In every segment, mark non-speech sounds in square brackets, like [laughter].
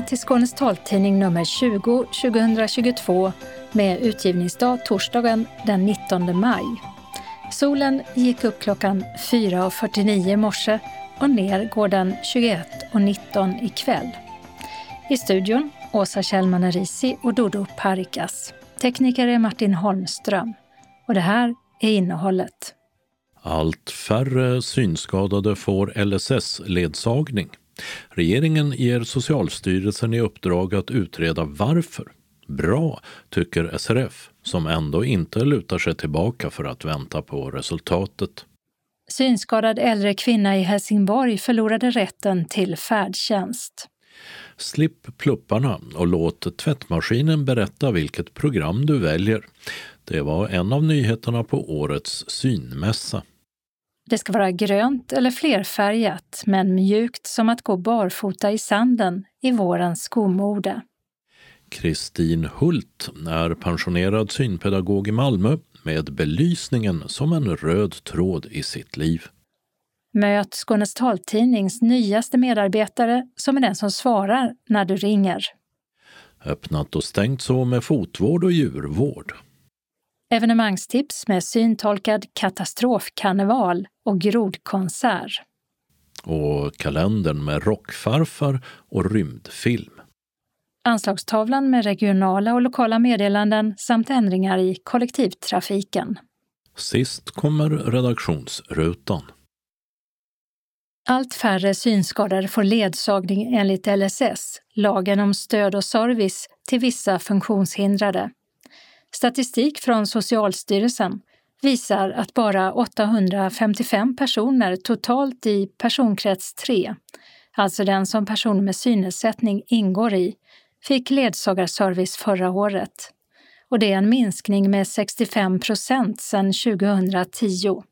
Välkomna till Skånes taltidning nummer 20 2022 med utgivningsdag torsdagen den 19 maj. Solen gick upp klockan 4.49 i morse och ner går den 21.19 ikväll. I studion Åsa Kjellman Risi och Dodo Parikas. Tekniker är Martin Holmström. Och det här är innehållet. Allt färre synskadade får LSS-ledsagning. Regeringen ger Socialstyrelsen i uppdrag att utreda varför. Bra, tycker SRF, som ändå inte lutar sig tillbaka för att vänta på resultatet. Synskadad äldre kvinna i Helsingborg förlorade rätten till färdtjänst. Slipp plupparna och låt tvättmaskinen berätta vilket program du väljer. Det var en av nyheterna på årets synmässa. Det ska vara grönt eller flerfärgat, men mjukt som att gå barfota i sanden i vårens skomode. Kristin Hult är pensionerad synpedagog i Malmö med belysningen som en röd tråd i sitt liv. Möt Skånes taltidnings nyaste medarbetare som är den som svarar när du ringer. Öppnat och stängt så med fotvård och djurvård. Evenemangstips med syntolkad katastrofkarneval och grodkonsert. Och kalendern med rockfarfar och rymdfilm. Anslagstavlan med regionala och lokala meddelanden samt ändringar i kollektivtrafiken. Sist kommer redaktionsrutan. Allt färre synskadade får ledsagning enligt LSS, lagen om stöd och service till vissa funktionshindrade. Statistik från Socialstyrelsen visar att bara 855 personer totalt i personkrets 3, alltså den som personer med synnedsättning ingår i, fick ledsagarservice förra året. Och det är en minskning med 65 procent sedan 2010.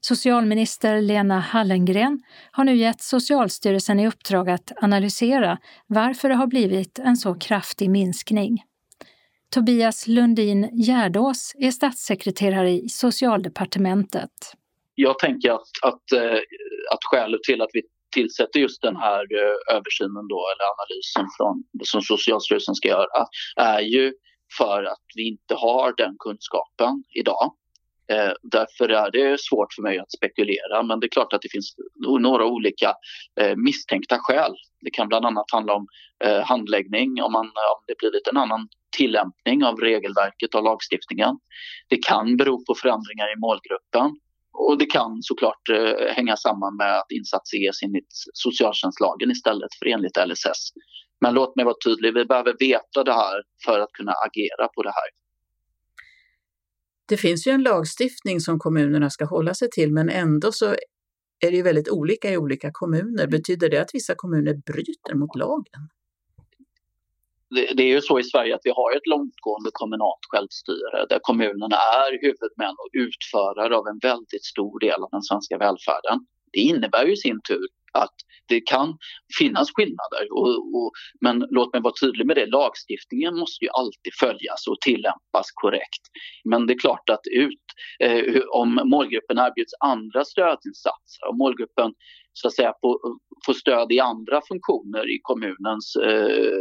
Socialminister Lena Hallengren har nu gett Socialstyrelsen i uppdrag att analysera varför det har blivit en så kraftig minskning. Tobias Lundin Gärdås är statssekreterare i Socialdepartementet. Jag tänker att, att, eh, att skälet till att vi tillsätter just den här eh, översynen då, eller analysen från, som Socialstyrelsen ska göra är ju för att vi inte har den kunskapen idag. Eh, därför är det svårt för mig att spekulera men det är klart att det finns några olika eh, misstänkta skäl. Det kan bland annat handla om eh, handläggning, om, man, om det blivit en annan tillämpning av regelverket och lagstiftningen. Det kan bero på förändringar i målgruppen och det kan såklart eh, hänga samman med att insatser e ges enligt socialtjänstlagen istället för enligt LSS. Men låt mig vara tydlig, vi behöver veta det här för att kunna agera på det här. Det finns ju en lagstiftning som kommunerna ska hålla sig till, men ändå så är det ju väldigt olika i olika kommuner. Betyder det att vissa kommuner bryter mot lagen? Det, det är ju så i Sverige att vi har ett långtgående kommunalt självstyre där kommunerna är huvudmän och utförare av en väldigt stor del av den svenska välfärden. Det innebär ju i sin tur att det kan finnas skillnader. Och, och, men låt mig vara tydlig med det, lagstiftningen måste ju alltid följas och tillämpas korrekt. Men det är klart att ut, eh, om målgruppen erbjuds andra stödinsatser, om målgruppen så att säga, får, får stöd i andra funktioner i kommunens eh,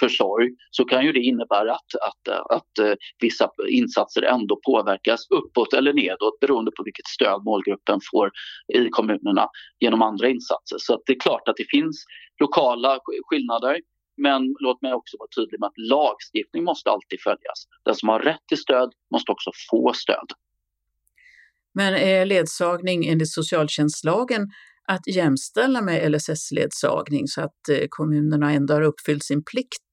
försorg så kan ju det innebära att, att, att eh, vissa insatser ändå påverkas uppåt eller nedåt beroende på vilket stöd målgruppen får i kommunerna genom andra insatser. Så det är klart att det finns lokala skillnader men låt mig också vara tydlig med att lagstiftning måste alltid följas. Den som har rätt till stöd måste också få stöd. Men är ledsagning enligt socialtjänstlagen att jämställa med LSS-ledsagning så att eh, kommunerna ändå har uppfyllt sin plikt?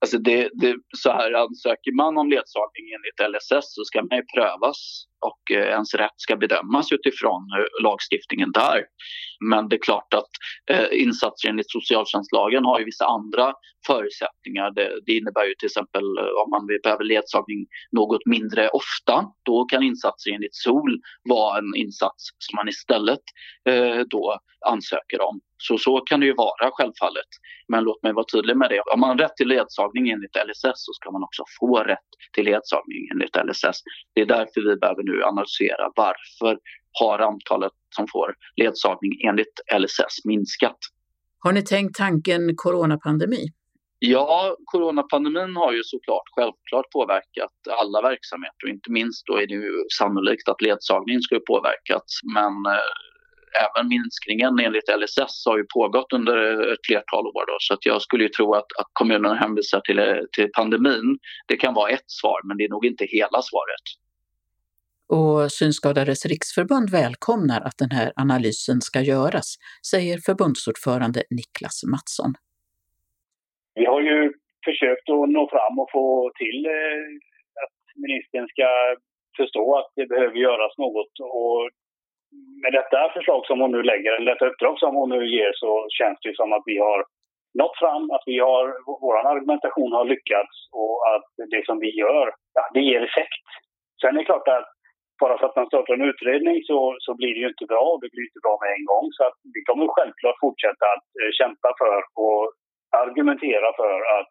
Alltså det, det, så här, ansöker man om ledsagning enligt LSS så ska man prövas och eh, ens rätt ska bedömas utifrån eh, lagstiftningen där. Men det är klart att eh, insatser enligt socialtjänstlagen har ju vissa andra förutsättningar. Det, innebär ju till exempel om man behöver ledsagning något mindre ofta, då kan insatser enligt SOL vara en insats som man istället då ansöker om. Så så kan det ju vara självfallet. Men låt mig vara tydlig med det. Om man har rätt till ledsagning enligt LSS så ska man också få rätt till ledsagning enligt LSS. Det är därför vi behöver nu analysera varför har antalet som får ledsagning enligt LSS minskat. Har ni tänkt tanken coronapandemi? Ja, coronapandemin har ju såklart självklart påverkat alla verksamheter och inte minst då är det ju sannolikt att ledsagningen skulle påverkats. Men eh, även minskningen enligt LSS har ju pågått under ett flertal år. Då, så att jag skulle ju tro att, att kommunerna hänvisar till, till pandemin. Det kan vara ett svar, men det är nog inte hela svaret. Och Synskadades riksförbund välkomnar att den här analysen ska göras, säger förbundsordförande Niklas Mattsson. Vi har ju försökt att nå fram och få till eh, att ministern ska förstå att det behöver göras något. Och med detta förslag som hon nu lägger, eller detta uppdrag som hon nu ger, så känns det som att vi har nått fram, att vi har, vår argumentation har lyckats och att det som vi gör, ja, det ger effekt. Sen är det klart att bara för att man startar en utredning så, så blir det ju inte bra. Det blir inte bra med en gång. Så att vi kommer självklart fortsätta att eh, kämpa för och argumentera för att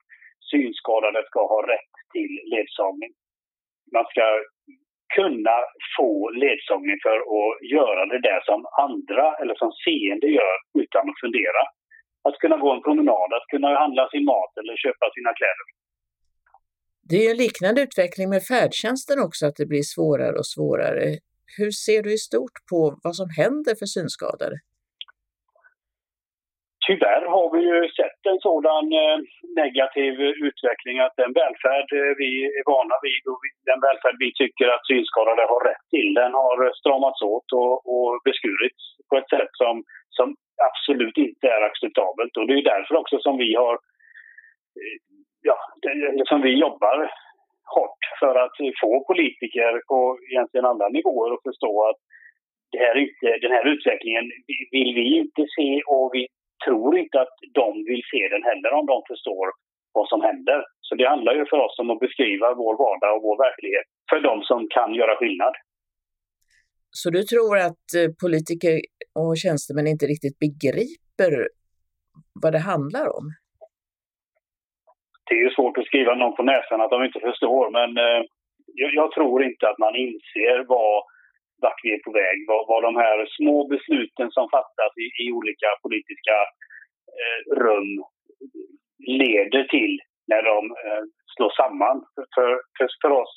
synskadade ska ha rätt till ledsagning. Man ska kunna få ledsagning för att göra det där som andra eller som seende gör utan att fundera. Att kunna gå en promenad, att kunna handla sin mat eller köpa sina kläder. Det är en liknande utveckling med färdtjänsten också, att det blir svårare och svårare. Hur ser du i stort på vad som händer för synskadade? Tyvärr har vi ju sett en sådan eh, negativ utveckling att den välfärd eh, vi är vana vid och den välfärd vi tycker att synskadade har rätt till, den har eh, stramats åt och, och beskurits på ett sätt som, som absolut inte är acceptabelt. Och det är därför också som vi har ja, ja, som vi jobbar hårt för att få politiker på egentligen alla nivåer att förstå att det här inte, den här utvecklingen vill vi inte se och vi tror inte att de vill se den heller om de förstår vad som händer. Så det handlar ju för oss om att beskriva vår vardag och vår verklighet för de som kan göra skillnad. Så du tror att eh, politiker och tjänstemän inte riktigt begriper vad det handlar om? Det är ju svårt att skriva någon på näsan att de inte förstår, men eh, jag, jag, tror inte att man inser vad vart vi är på väg. Vad, vad de här små besluten som fattas i, i olika politiska eh, rum leder till när de eh, slås samman. För, för, för oss,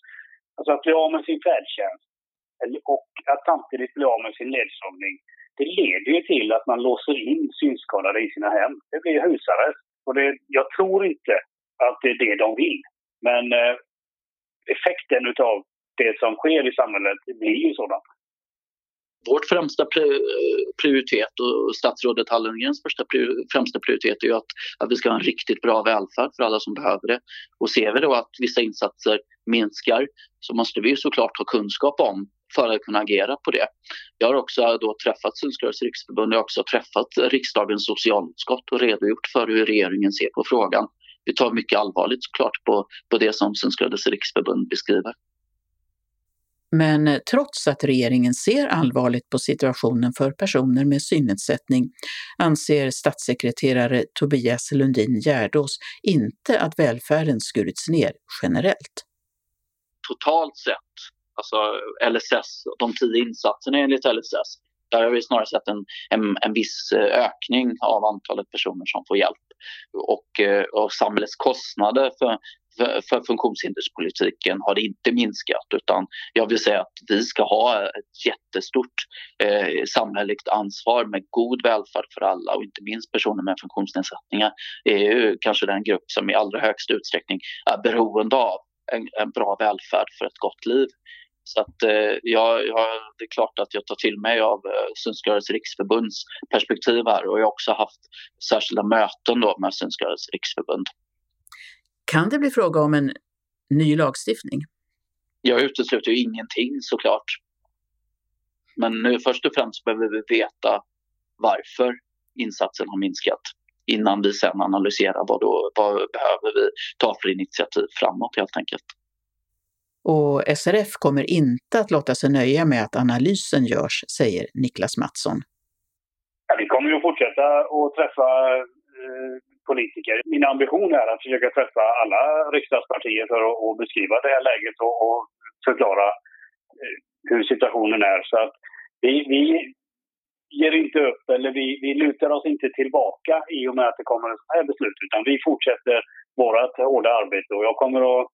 alltså att bli av med sin färdtjänst och att samtidigt bli av med sin ledsagning, det leder ju till att man låser in synskadade i sina hem. Det blir husarrest. Och det, jag tror inte att det är det de vill. Men eh, effekten av det som sker i samhället blir ju sådant. Vårt främsta eh, prioritet och statsrådet Hallengrens första främsta prioritet är ju att, att vi ska ha en riktigt bra välfärd för alla som behöver det. Och ser vi då att vissa insatser minskar så måste vi såklart ha kunskap om för att kunna agera på det. Jag har också då träffat Synskadades riksförbund, jag har också träffat riksdagens socialutskott och redogjort för hur regeringen ser på frågan. Vi tar mycket allvarligt såklart på, på det som Synskadades riksförbund beskriver. Men eh, trots att regeringen ser allvarligt på situationen för personer med synnedsättning anser statssekreterare Tobias Lundin Gärdås inte att välfärden skurits ner generellt. Totalt sett, alltså LSS, de tio insatserna enligt LSS, där har vi snarare sett en, en, en viss eh, ökning av antalet personer som får hjälp. Och, eh, och samhällets kostnader för, för, för funktionshinderspolitiken har det inte minskat utan jag vill säga att vi ska ha ett jättestort eh, samhälleligt ansvar med god välfärd för alla och inte minst personer med funktionsnedsättningar är ju kanske den grupp som i allra högsta utsträckning är beroende av en, en bra välfärd för ett gott liv. Så att, eh, jag, jag, det är klart att jag tar till mig av eh, Synskadades riksförbunds perspektiv här och jag har också haft särskilda möten då med Synskadades riksförbund. Kan det bli fråga om en ny lagstiftning? Jag utesluter ju ingenting såklart. Men nu först och främst behöver vi veta varför insatsen har minskat innan vi sen analyserar vad, då, vad behöver vi ta för initiativ framåt helt enkelt. Och SRF kommer inte att låta sig nöja med att analysen görs, säger Niklas Mattsson. Ja, vi kommer ju att fortsätta att träffa eh, politiker. Min ambition är att försöka träffa alla riksdagspartier för att, och beskriva det här läget och, och förklara eh, hur situationen är. Så att vi, vi, ger inte upp eller vi, vi lutar oss inte tillbaka i och med att det kommer ett sånt här beslut utan vi fortsätter vårt hårda arbete och jag kommer att,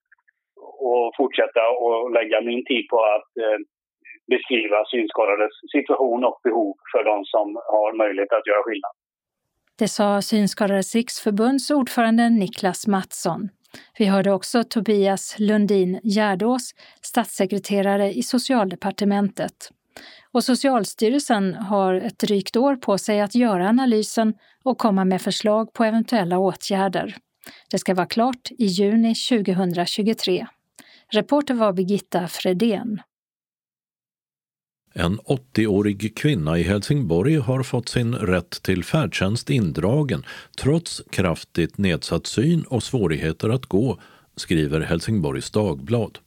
och fortsätta och lägga min tid på att eh, beskriva synskadades situation och behov för de som har möjlighet att göra skillnad. Det sa Synskadades riksförbunds ordförande Niklas Mattsson. Vi hörde också Tobias Lundin Gärdås, statssekreterare i socialdepartementet. Och Socialstyrelsen har ett drygt år på sig att göra analysen och komma med förslag på eventuella åtgärder. Det ska vara klart i juni 2023. Reporter var Birgitta Fredén. En 80-årig kvinna i Helsingborg har fått sin rätt till färdtjänst indragen trots kraftigt nedsatt syn och svårigheter att gå, skriver Helsingborgs Dagblad.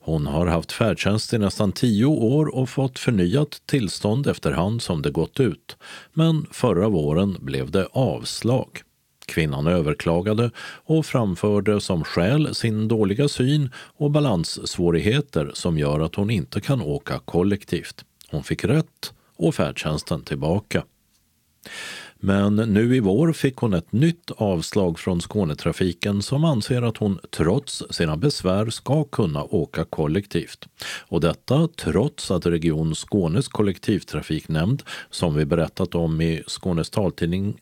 Hon har haft färdtjänst i nästan tio år och fått förnyat tillstånd efterhand som det gått ut. Men förra våren blev det avslag. Kvinnan överklagade och framförde som skäl sin dåliga syn och balanssvårigheter som gör att hon inte kan åka kollektivt. Hon fick rätt och färdtjänsten tillbaka. Men nu i vår fick hon ett nytt avslag från Skånetrafiken som anser att hon trots sina besvär ska kunna åka kollektivt. Och detta trots att Region Skånes kollektivtrafiknämnd, som vi berättat om i Skånes taltidning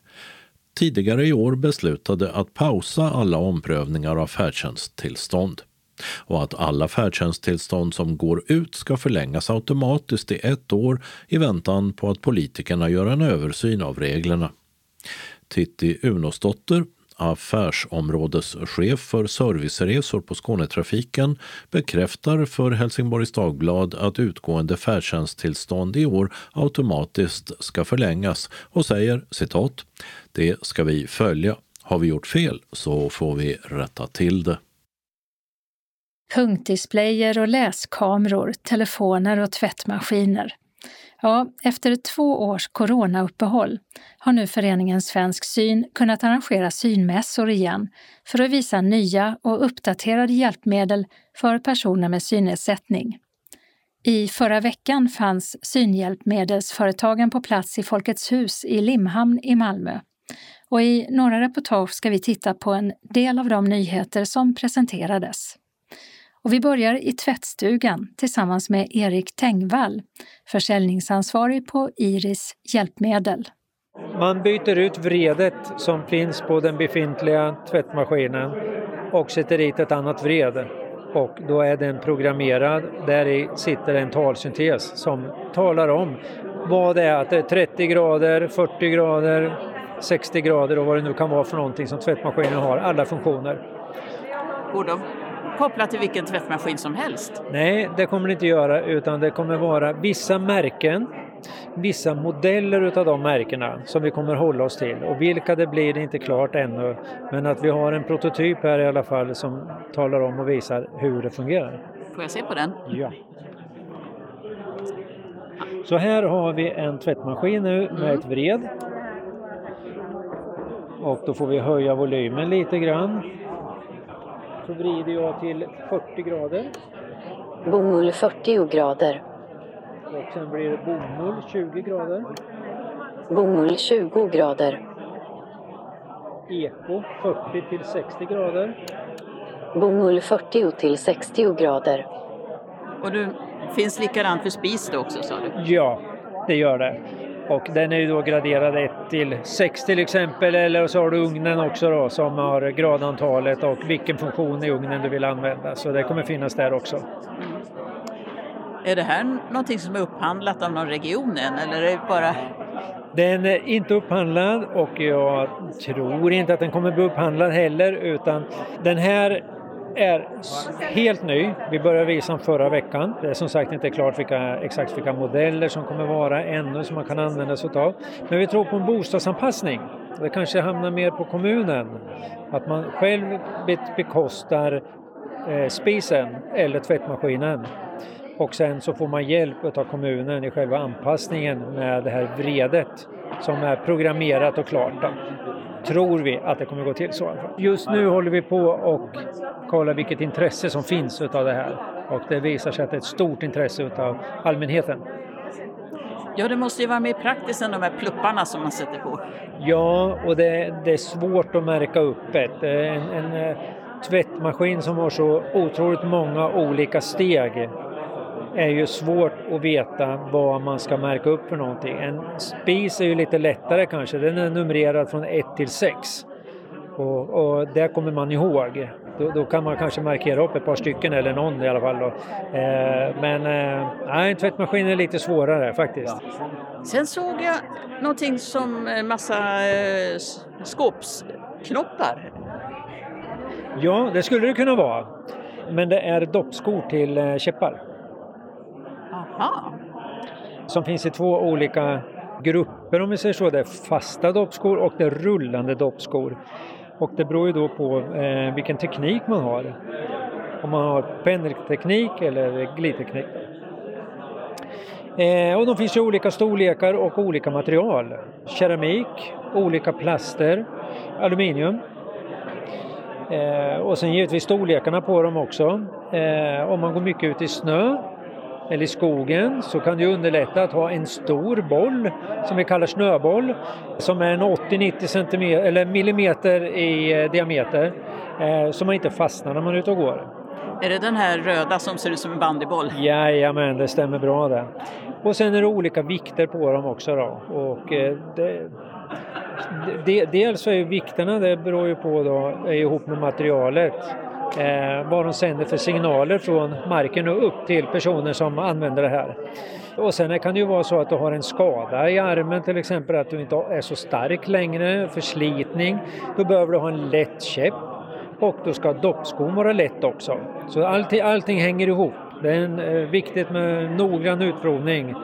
tidigare i år beslutade att pausa alla omprövningar av färdtjänsttillstånd och att alla färdtjänsttillstånd som går ut ska förlängas automatiskt i ett år i väntan på att politikerna gör en översyn av reglerna. Titti Unosdotter, affärsområdeschef för serviceresor på Skånetrafiken bekräftar för Helsingborgs Dagblad att utgående färdtjänsttillstånd i år automatiskt ska förlängas och säger citat det ska vi följa. Har vi gjort fel så får vi rätta till det. Punktdisplayer och läskameror, telefoner och tvättmaskiner. Ja, efter två års coronauppehåll har nu föreningen Svensk syn kunnat arrangera synmässor igen för att visa nya och uppdaterade hjälpmedel för personer med synnedsättning. I förra veckan fanns synhjälpmedelsföretagen på plats i Folkets hus i Limhamn i Malmö. Och i några reportage ska vi titta på en del av de nyheter som presenterades. Och vi börjar i tvättstugan tillsammans med Erik Tengvall, försäljningsansvarig på Iris Hjälpmedel. Man byter ut vredet som finns på den befintliga tvättmaskinen och sätter dit ett annat vred. Och då är den programmerad. Där i sitter en talsyntes som talar om vad det är, att det är 30 grader, 40 grader, 60 grader och vad det nu kan vara för någonting som tvättmaskinen har, alla funktioner. Och de kopplat till vilken tvättmaskin som helst? Nej, det kommer det inte göra utan det kommer vara vissa märken, vissa modeller utav de märkena som vi kommer hålla oss till och vilka det blir det är inte klart ännu men att vi har en prototyp här i alla fall som talar om och visar hur det fungerar. Får jag se på den? Ja. Så här har vi en tvättmaskin nu med mm. ett vred. Och då får vi höja volymen lite grann så vrider jag till 40 grader. Bomull 40 grader. Och sen blir det bomull 20 grader. Bomull 20 grader. Eko 40 till 60 grader. Bomull 40 till 60 grader. Och det finns likadant för spis då också sa du? Ja, det gör det. Och den är ju då graderad 1 till 6 till exempel eller så har du ugnen också då som har gradantalet och vilken funktion i ugnen du vill använda. Så det kommer finnas där också. Mm. Är det här någonting som är upphandlat av någon region än eller är det bara den är inte upphandlad och jag tror inte att den kommer bli upphandlad heller utan den här är helt ny. Vi började visa den förra veckan. Det är som sagt inte klart vilka, exakt vilka modeller som kommer vara ännu som man kan använda sig av. Men vi tror på en bostadsanpassning. Det kanske hamnar mer på kommunen. Att man själv bekostar eh, spisen eller tvättmaskinen. Och sen så får man hjälp av kommunen i själva anpassningen med det här vredet som är programmerat och klart. Tror vi att det kommer gå till så. Just nu håller vi på och kollar vilket intresse som finns utav det här och det visar sig att det är ett stort intresse utav allmänheten. Ja, det måste ju vara mer praktiskt än de här plupparna som man sätter på. Ja, och det, det är svårt att märka upp ett. En, en eh, tvättmaskin som har så otroligt många olika steg är ju svårt att veta vad man ska märka upp för någonting. En spis är ju lite lättare kanske, den är numrerad från 1 till 6. Och, och det kommer man ihåg. Då, då, kan man kanske markera upp ett par stycken eller någon i alla fall. Då. Eh, men eh, en tvättmaskin är lite svårare faktiskt. Sen såg jag någonting som en massa eh, skåpsknoppar. Ja, det skulle det kunna vara. Men det är doppskor till eh, käppar. Aha. Som finns i två olika grupper om vi säger så. Det är fasta doppskor och det är rullande doppskor. Och det beror ju då på eh, vilken teknik man har. Om man har pendelteknik eller glidteknik. Eh, och de finns i olika storlekar och olika material. Keramik, olika plaster, aluminium. Eh, och sen givetvis storlekarna på dem också. Eh, om man går mycket ut i snö eller i skogen så kan det underlätta att ha en stor boll som vi kallar snöboll som är en 80-90 centimeter eller millimeter i eh, diameter eh, så man inte fastnar när man är ute och går. Är det den här röda som ser ut som en bandyboll? Jajamän, det stämmer bra det. Och sen är det olika vikter på dem också då. Och eh, det, det, dels är ju vikterna, det beror ju på då, är ihop med materialet eh, vad de sänder för signaler från marken och upp till personer som använder det här. Och sen kan det ju vara så att du har en skada i armen till exempel, att du inte är så stark längre, förslitning. Då behöver du ha en lätt käpp och då ska doppskon vara lätt också. Så allting, allting hänger ihop. Det är en, eh, viktigt med noggrann utprovning.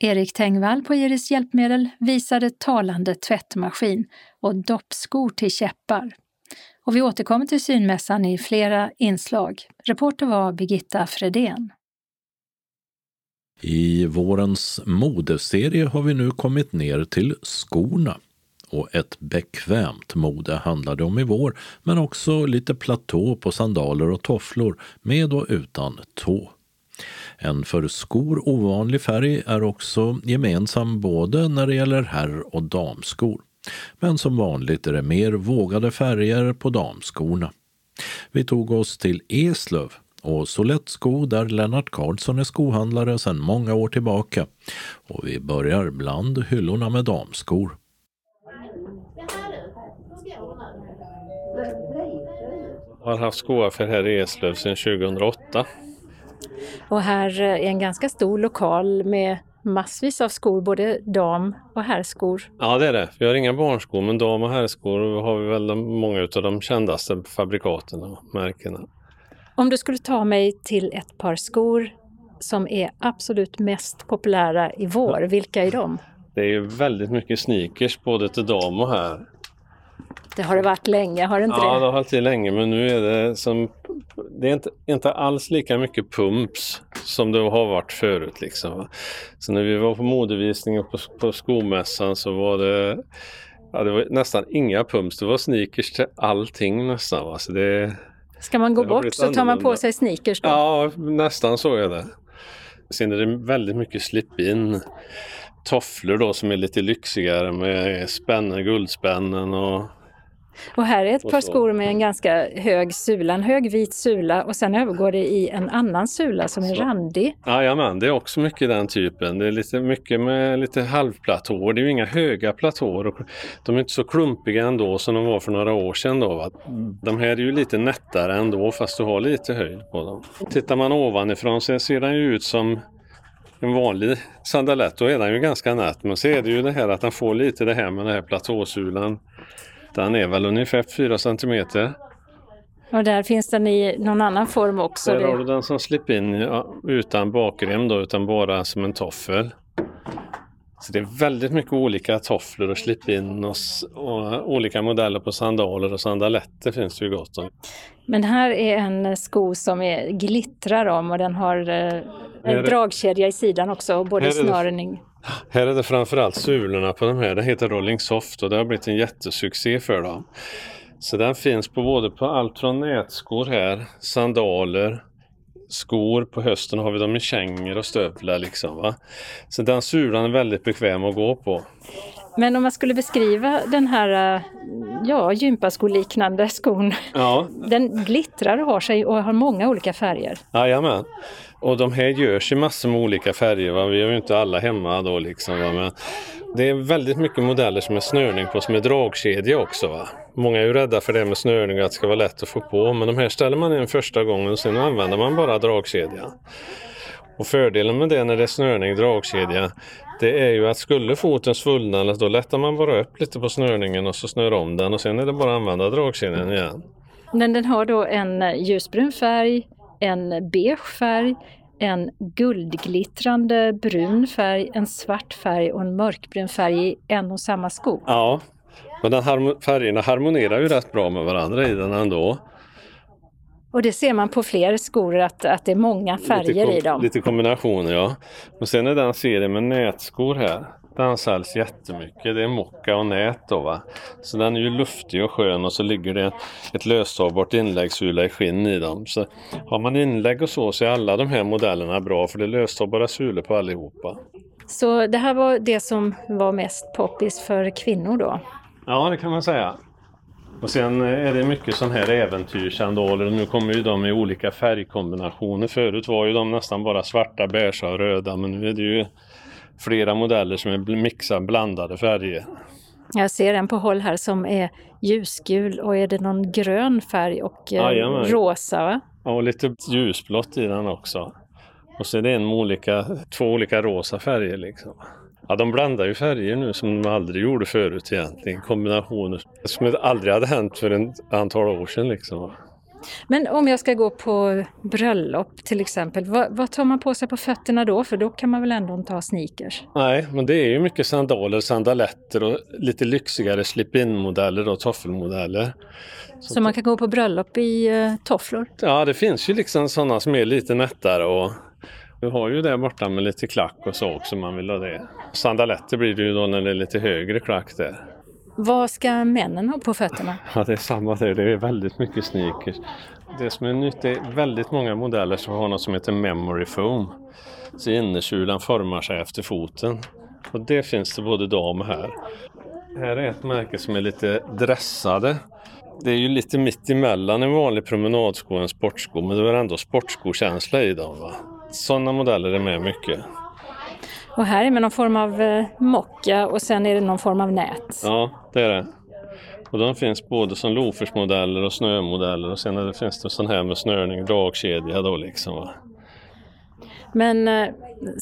Erik Tengvall på Iris Hjälpmedel visade talande tvättmaskin och doppskor till käppar. Och vi återkommer till synmässan i flera inslag. Reporter var Birgitta Fredén. I vårens modeserie har vi nu kommit ner till skorna. Och ett bekvämt mode handlar det om i vår, men också lite platå på sandaler och tofflor med och utan tå. En för skor ovanlig färg är också gemensam både när det gäller herr och damskor. Men som vanligt är det mer vågade färger på damskorna. Vi tog oss till Eslöv och Solettsko där Lennart Karlsson är skohandlare sedan många år tillbaka. Och vi börjar bland hyllorna med damskor. Jag har haft skoaffär här i Eslöv sedan 2008. Och här är en ganska stor lokal med massvis av skor, både dam och herrskor. Ja det är det. Vi har inga barnskor men dam och herrskor har vi väl många av de kändaste fabrikaten och märkena. Om du skulle ta mig till ett par skor som är absolut mest populära i vår, vilka är de? Det är ju väldigt mycket sneakers både till dam och herr. Det har det varit länge, har det inte ja, det? Ja, det har varit länge men nu är det som det är inte, inte alls lika mycket pumps som det har varit förut. Liksom. Så när vi var på modevisningen på, på skomässan så var det, ja, det var nästan inga pumps. Det var sneakers till allting nästan. Va? Så det, Ska man gå bort så tar man på sig sneakers då? Ja, nästan så är det. Sen är det väldigt mycket slip-in tofflor då som är lite lyxigare med spännen, guldspännen och [laughs] och här är ett par skor med en ganska hög sula, en hög vit sula och sen övergår det i en annan sula som är randig. Jajamän, det är också mycket den typen. Det är lite mycket med lite halvplatåer. Det är ju inga höga platåer och de är inte så klumpiga ändå som de var för några år sedan. Då, va? De här är ju lite nättare ändå fast du har lite höjd på dem. Tittar man ovanifrån så ser den ju ut som en vanlig sandalett, då är den ju ganska nätt. Men så är det ju det här att den får lite det här med den här platåsulan den är väl ungefär 4 centimeter. Och där finns den i någon annan form också? Där har du den som slipper in utan bakrem då, utan bara som en toffel. Så det är väldigt mycket olika tofflor och slip-in och, och, olika modeller på sandaler och sandaletter finns det ju gott om. Men här är en sko som är, glittrar om och den har eh, en dragkedja i sidan också, både snören här är det framförallt sulorna på de här. Det heter Rolling Soft och det har blivit en jättesuccé för dem. Så den finns på både på allt från nätskor här, sandaler, skor. På hösten har vi dem i kängor och stövlar. Liksom, va? Så den sulan är väldigt bekväm att gå på. Men om man skulle beskriva den här ja, gympaskoliknande skon. Ja. Den glittrar och har sig och har många olika färger. Jajamän. Och de här görs i massor med olika färger. Va? Vi har ju inte alla hemma då liksom. Va? Men det är väldigt mycket modeller som är snörning på som är dragkedja också. Va? Många är ju rädda för det med snörning och att det ska vara lätt att få på. Men de här ställer man in första gången och sen använder man bara dragkedja. Och fördelen med det när det är snörning, dragkedja, det är ju att skulle foten svullna, då lättar man bara upp lite på snörningen och så snör om den och sen är det bara att använda dragkedjan igen. Men den har då en eh, ljusbrun färg, en beige färg, en guldglittrande brun färg, en svart färg och en mörkbrun färg i en och samma sko. Ja, men den färgerna harmonerar ju rätt bra med varandra i den ändå. Och det ser man på fler skor att, att det är många färger i dem. Lite kombinationer ja. Och sen är den serien med nätskor här. Den säljs jättemycket. Det är mocka och nät då va. Så den är ju luftig och skön och så ligger det ett löstagbart inläggssula i skinn i dem. Så har man inlägg och så så är alla de här modellerna bra för det är löstagbara sulor på allihopa. Så det här var det som var mest poppis för kvinnor då? Ja det kan man säga. Och sen är det mycket sån här äventyrssandaler. Nu kommer ju de i olika färgkombinationer. Förut var ju de nästan bara svarta, beiga och röda men nu är det ju flera modeller som är mixade blandade färger. Jag ser en på håll här som är ljusgul och är det någon grön färg och eh, Jajamän. rosa? Va? Ja, och lite ljusblått i den också. Och så är det en med olika, två olika rosa färger liksom. Ja, de blandar ju färger nu som de aldrig gjorde förut egentligen. Kombinationer som aldrig hade hänt för ett antal år sedan liksom. Men om jag ska gå på bröllop till exempel, vad, vad, tar man på sig på fötterna då? För då kan man väl ändå inte ha sneakers? Nej, men det är ju mycket sandaler, sandaletter och lite lyxigare slip-in-modeller och toffelmodeller. Så, Så man kan gå på bröllop i uh, tofflor? Ja, det finns ju liksom sådana som är lite nättare och vi har ju det borta med lite klack och så också om man vill ha det. Sandaletter blir det ju då när det är lite högre klack där. Vad ska männen ha på fötterna? [laughs] Ja, det är samma där. Det är väldigt mycket sneakers. Det som är nytt är väldigt många modeller som har något som heter memory foam. Så innersulan formar sig efter foten. Och det finns det både dam och här. Här är ett märke som är lite dressade. Det är ju lite mitt emellan en vanlig promenadsko och en sportsko men det är ändå sportskokänsla i dem. Va? Sådana modeller är med mycket. Och här är med någon form av eh, mocka och sen är det någon form av nät. Ja, det är det. Och de finns både som lofersmodeller och snömodeller och sen det finns det sån här med snörning, dragkedja då liksom. Va? Men eh,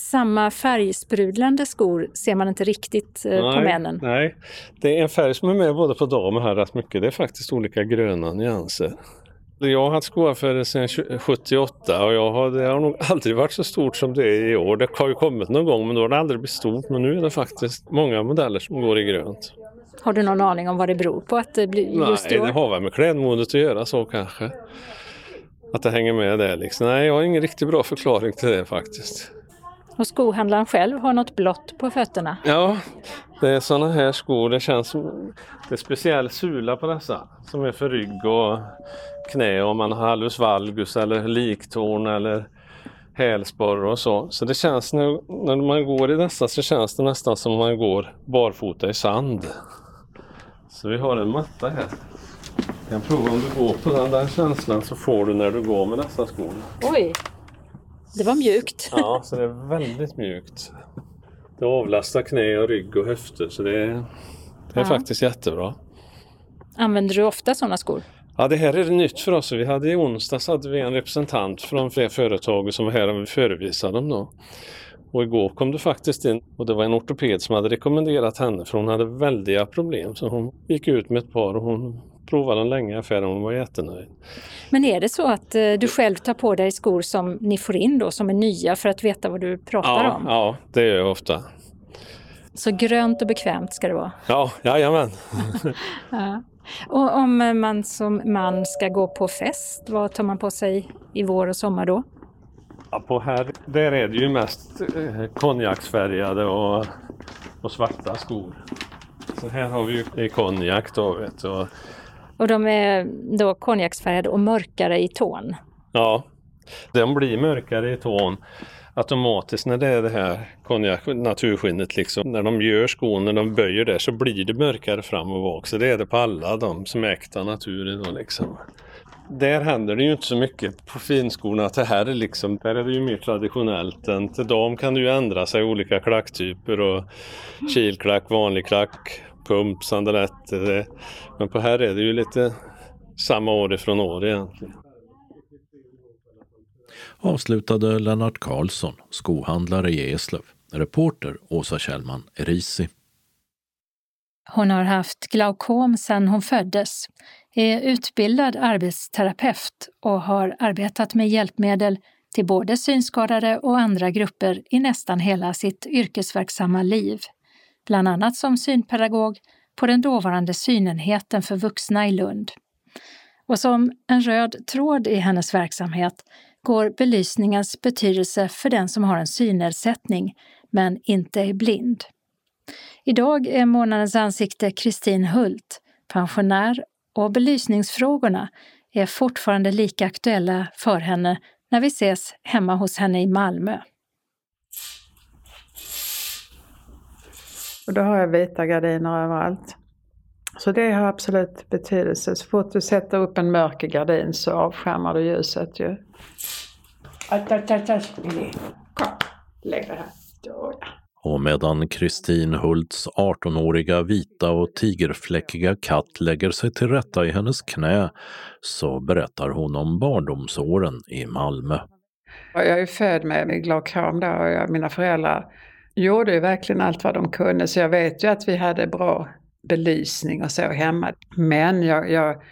samma färgsprudlande skor ser man inte riktigt eh, nej, på männen. Nej, det är en färg som är med både på damer här rätt mycket. Det är faktiskt olika gröna nyanser. Jag har haft skoaffärer sedan 78 och jag har, det har nog aldrig varit så stort som det är i år. Det har ju kommit någon gång men då har det aldrig blivit stort. Men nu är det faktiskt många modeller som går i grönt. Har du någon aning om vad det beror på att det blir just Nej, det har väl med klädmodet att göra så kanske. Att det hänger med där liksom. Nej, jag har ingen riktigt bra förklaring till det faktiskt. Och skohandlaren själv har något blått på fötterna? Ja, det är sådana här skor. Det känns som det är speciell sula på dessa som är för rygg och knä om man har hallus valgus eller liktorn eller hälsporre och så. Så det känns nu när man går i dessa så känns det nästan som man går barfota i sand. Så vi har en matta här. Jag kan prova om du går på den där känslan så får du när du går med dessa skor. Oj! Det var mjukt. Ja, så det är väldigt mjukt. Det avlastar knä och rygg och höfter så det är, det är ja. faktiskt jättebra. Använder du ofta sådana skor? Ja, det här är nytt för oss. Vi hade i onsdags hade vi en representant från det företaget som var här och vi förevisade dem då. Och igår kom det faktiskt in och det var en ortoped som hade rekommenderat henne för hon hade väldiga problem. Så hon gick ut med ett par och hon provade den länge i affären och hon var jättenöjd. Men är det så att eh, du själv tar på dig skor som ni får in då som är nya för att veta vad du pratar ja, om? Ja, det gör jag ofta. Så grönt och bekvämt ska det vara? Ja, jajamän. [laughs] ja. Och om man som man ska gå på fest, vad tar man på sig i vår och sommar då? Ja, på här, där är det ju mest eh, konjaksfärgade och, och svarta skor. Så här har vi ju konjak då vet du. Och de är då konjaksfärgade och mörkare i ton? Ja, Den blir mörkare i tån automatiskt när det är det här konjak, naturskinnet liksom. När de gör skon, när de böjer det så blir det mörkare fram och bak. Så det är det på alla de som är äkta natur idag liksom. Där händer det ju inte så mycket på finskorna. Att det här är liksom, där är det ju mer traditionellt. Än till dem kan det ju ändra sig olika klacktyper och kilklack, vanlig klack, pump, sandaletter. Men på här är det ju lite samma år ifrån år egentligen avslutade Lennart Karlsson, skohandlare i Eslöv. Reporter Åsa Kjellman Erisi. Hon har haft glaukom sedan hon föddes, är utbildad arbetsterapeut och har arbetat med hjälpmedel till både synskadade och andra grupper i nästan hela sitt yrkesverksamma liv. Bland annat som synpedagog på den dåvarande synenheten för vuxna i Lund. Och som en röd tråd i hennes verksamhet går belysningens betydelse för den som har en synnedsättning men inte är blind. Idag är månadens ansikte Kristin Hult, pensionär och belysningsfrågorna är fortfarande lika aktuella för henne när vi ses hemma hos henne i Malmö. Och då har jag vita gardiner överallt. Så det har absolut betydelse. Så fort du sätter upp en mörk gardin så avskärmar du ljuset ju. Kom, lägg det här. Och medan Kristin Hults 18-åriga vita och tigerfläckiga katt lägger sig till rätta i hennes knä så berättar hon om barndomsåren i Malmö. Jag är född med glaukom då och mina föräldrar gjorde ju verkligen allt vad de kunde så jag vet ju att vi hade bra belysning och så hemma. Men jag, jag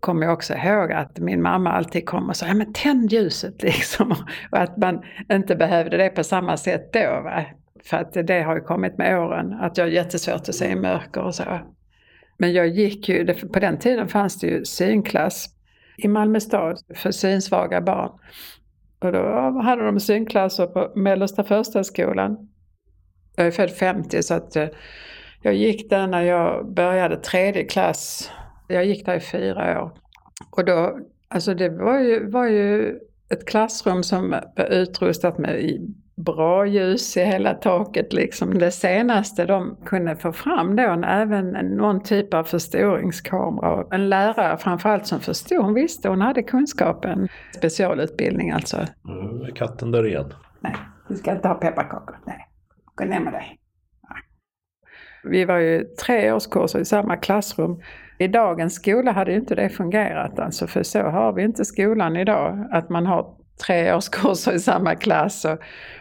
kommer också ihåg att min mamma alltid kom och sa, ja men tänd ljuset [laughs] liksom. Och att man inte behövde det på samma sätt då. Va? För att det har ju kommit med åren, att jag har jättesvårt att se i mörker och så. Men jag gick ju, på den tiden fanns det ju synklass i Malmö stad för synsvaga barn. Och då hade de synklasser på mellersta första skolan. Jag är född 50 så att eh, jag gick där när jag började tredje klass. Jag gick där i fyra år. Och då, alltså det var ju, var ju ett klassrum som var utrustat med bra ljus i hela taket liksom. Det senaste de kunde få fram då, även någon typ av förstoringskamera. En lärare framförallt som förstod, hon visste, hon hade kunskapen. Specialutbildning alltså. Är katten där igen. Nej, du ska inte ha pepparkakor. Nej, gå ner med dig. Vi var ju tre årskurser i samma klassrum. I dagens skola hade inte det fungerat alltså, för så har vi inte skolan idag. Att man har tre årskurser i samma klass och,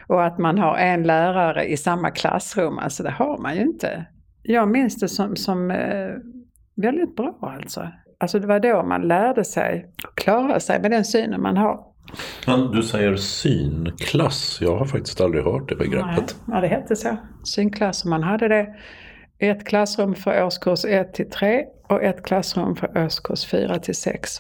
och, att man har en lärare i samma klassrum. Alltså det har man ju inte. Jag minns det som, som eh, väldigt bra alltså. Alltså det var då man lärde sig att klara sig med den synen man har. Men du säger synklass. Jag har faktiskt aldrig hört det begreppet. Nej, ja, det hette så. Synklass. Man hade det ett klassrum för årskurs 1 till 3 och ett klassrum för årskurs 4 till 6.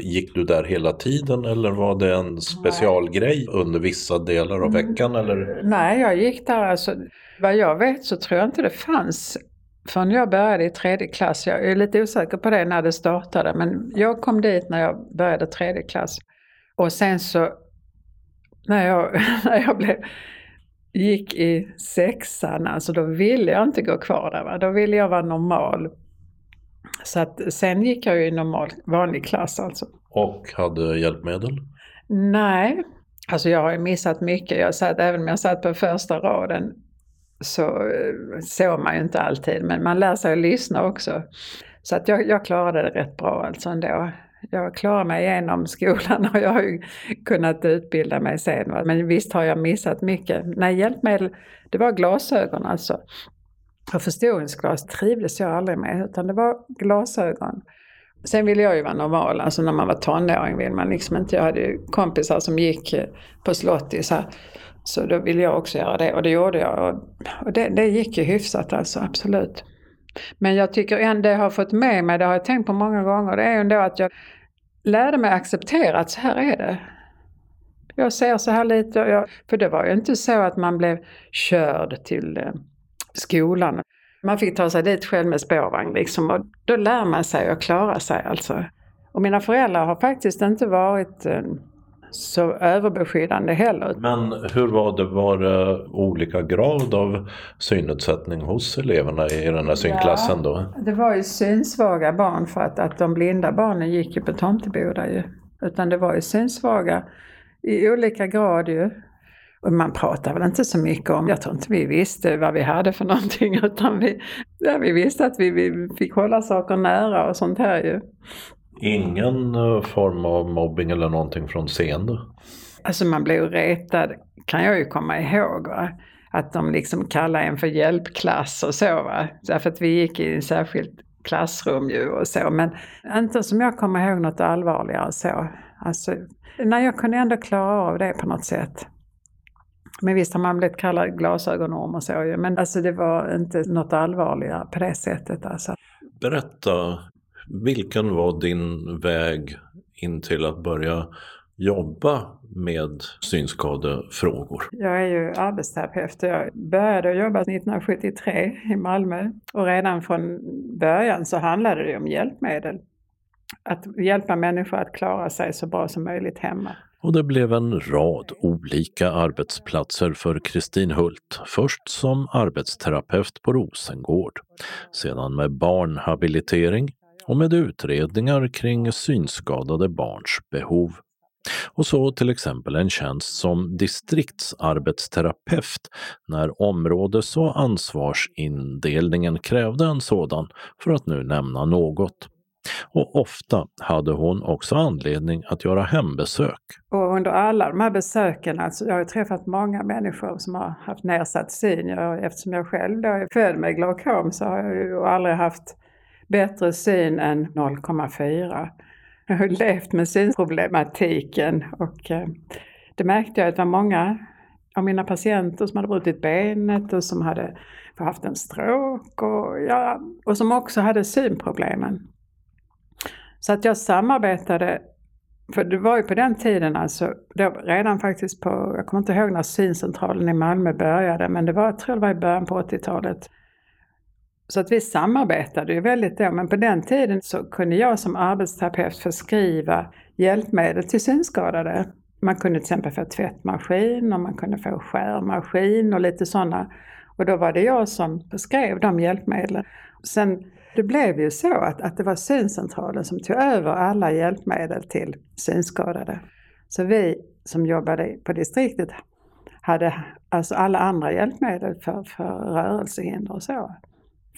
Gick du där hela tiden eller var det en specialgrej under vissa delar av mm. veckan? Eller? Nej, jag gick där alltså. Vad jag vet så tror jag inte det fanns förrän jag började i tredje klass. Jag är lite osäker på det när det startade men jag kom dit när jag började tredje klass. Och sen så när jag, [laughs] när jag blev gick i sexan, alltså då ville jag inte gå kvar där. Va? Då ville jag vara normal. Så att sen gick jag ju i normal, vanlig klass alltså. Och hade hjälpmedel? Nej, alltså jag har ju missat mycket. Jag satt, även om jag satt på första raden så eh, såg man ju inte alltid, men man lär sig att lyssna också. Så att jag, jag klarade det rätt bra alltså ändå jag klarar mig igenom skolan och jag har ju kunnat utbilda mig sen. Men visst har jag missat mycket. Nej, hjälpmedel, det var glasögon alltså. Och förstoringsglas trivdes jag aldrig med, utan det var glasögon. Sen ville jag ju vara normal, alltså när man var tonåring vill man liksom inte. Jag hade ju kompisar som gick eh, på slottisar. här. Så då ville jag också göra det och det gjorde jag. Och det, det gick ju hyfsat alltså, absolut. Men jag tycker ändå jag har fått med mig, det har jag tänkt på många gånger, det är ändå att jag lärde mig acceptera att så här är det. Jag ser så här lite, jag, för det var ju inte så att man blev körd till eh, skolan. Man fick ta sig dit själv med spårvagn liksom och då lär man sig att klara sig alltså. Och mina föräldrar har faktiskt inte varit eh, så överbeskyddande heller. Men hur var det, var det olika grad av synnedsättning hos eleverna i den här synklassen då? Ja, det var ju synsvaga barn för att, att de blinda barnen gick ju på Tomteboda ju. Utan det var ju synsvaga i olika grad ju. Och man pratar väl inte så mycket om, jag tror inte vi visste vad vi hade för någonting [laughs] utan vi, ja, vi visste att vi, vi fick hålla saker nära och sånt här ju. Ingen eh, form av mobbing eller någonting från scen då? Alltså man blev retad, kan jag ju komma ihåg. Va? Att de liksom kallade en för hjälpklass och så. Va? Därför att vi gick i en särskilt klassrum ju och så. Men inte som jag kommer ihåg något allvarligare så. Alltså, nej, jag kunde ändå klara av det på något sätt. Men visst har man blivit kallad glasögonorm och så ju. Men alltså det var inte något allvarligare på det sättet alltså. Berätta, vilken var din väg in till att börja jobba med synskadefrågor? Jag är ju arbetsterapeut. Jag började jobba 1973 i Malmö och redan från början så handlade det om hjälpmedel. Att hjälpa människor att klara sig så bra som möjligt hemma. Och det blev en rad olika arbetsplatser för Kristin Hult. Först som arbetsterapeut på Rosengård, sedan med barnhabilitering och med utredningar kring synskadade barns behov. Och så till exempel en tjänst som distriktsarbetsterapeut när områdes och ansvarsindelningen krävde en sådan, för att nu nämna något. Och ofta hade hon också anledning att göra hembesök. Och under alla de här besöken, alltså jag har träffat många människor som har haft nedsatt syn. Jag, eftersom jag själv då är född med glaukom så har jag ju aldrig haft bättre syn än 0,4. Jag har levt med synproblematiken och eh, det märkte jag att det var många av mina patienter som hade brutit benet och som hade haft en stroke och, ja, och som också hade synproblemen. Så att jag samarbetade, för det var ju på den tiden alltså, redan faktiskt på, jag kommer inte ihåg när syncentralen i Malmö började, men det var, jag tror det var i början på 80-talet. Så att vi samarbetade ju väldigt då, men på den tiden så kunde jag som arbetsterapeut förskriva hjälpmedel till synskadade. Man kunde till exempel få tvättmaskin och man kunde få skärmaskin och lite sådana. Och då var det jag som skrev de hjälpmedlen. Sen det blev ju så att, att det var syncentralen som tog över alla hjälpmedel till synskadade. Så vi som jobbade på distriktet hade alltså alla andra hjälpmedel för, för rörelsehinder och så.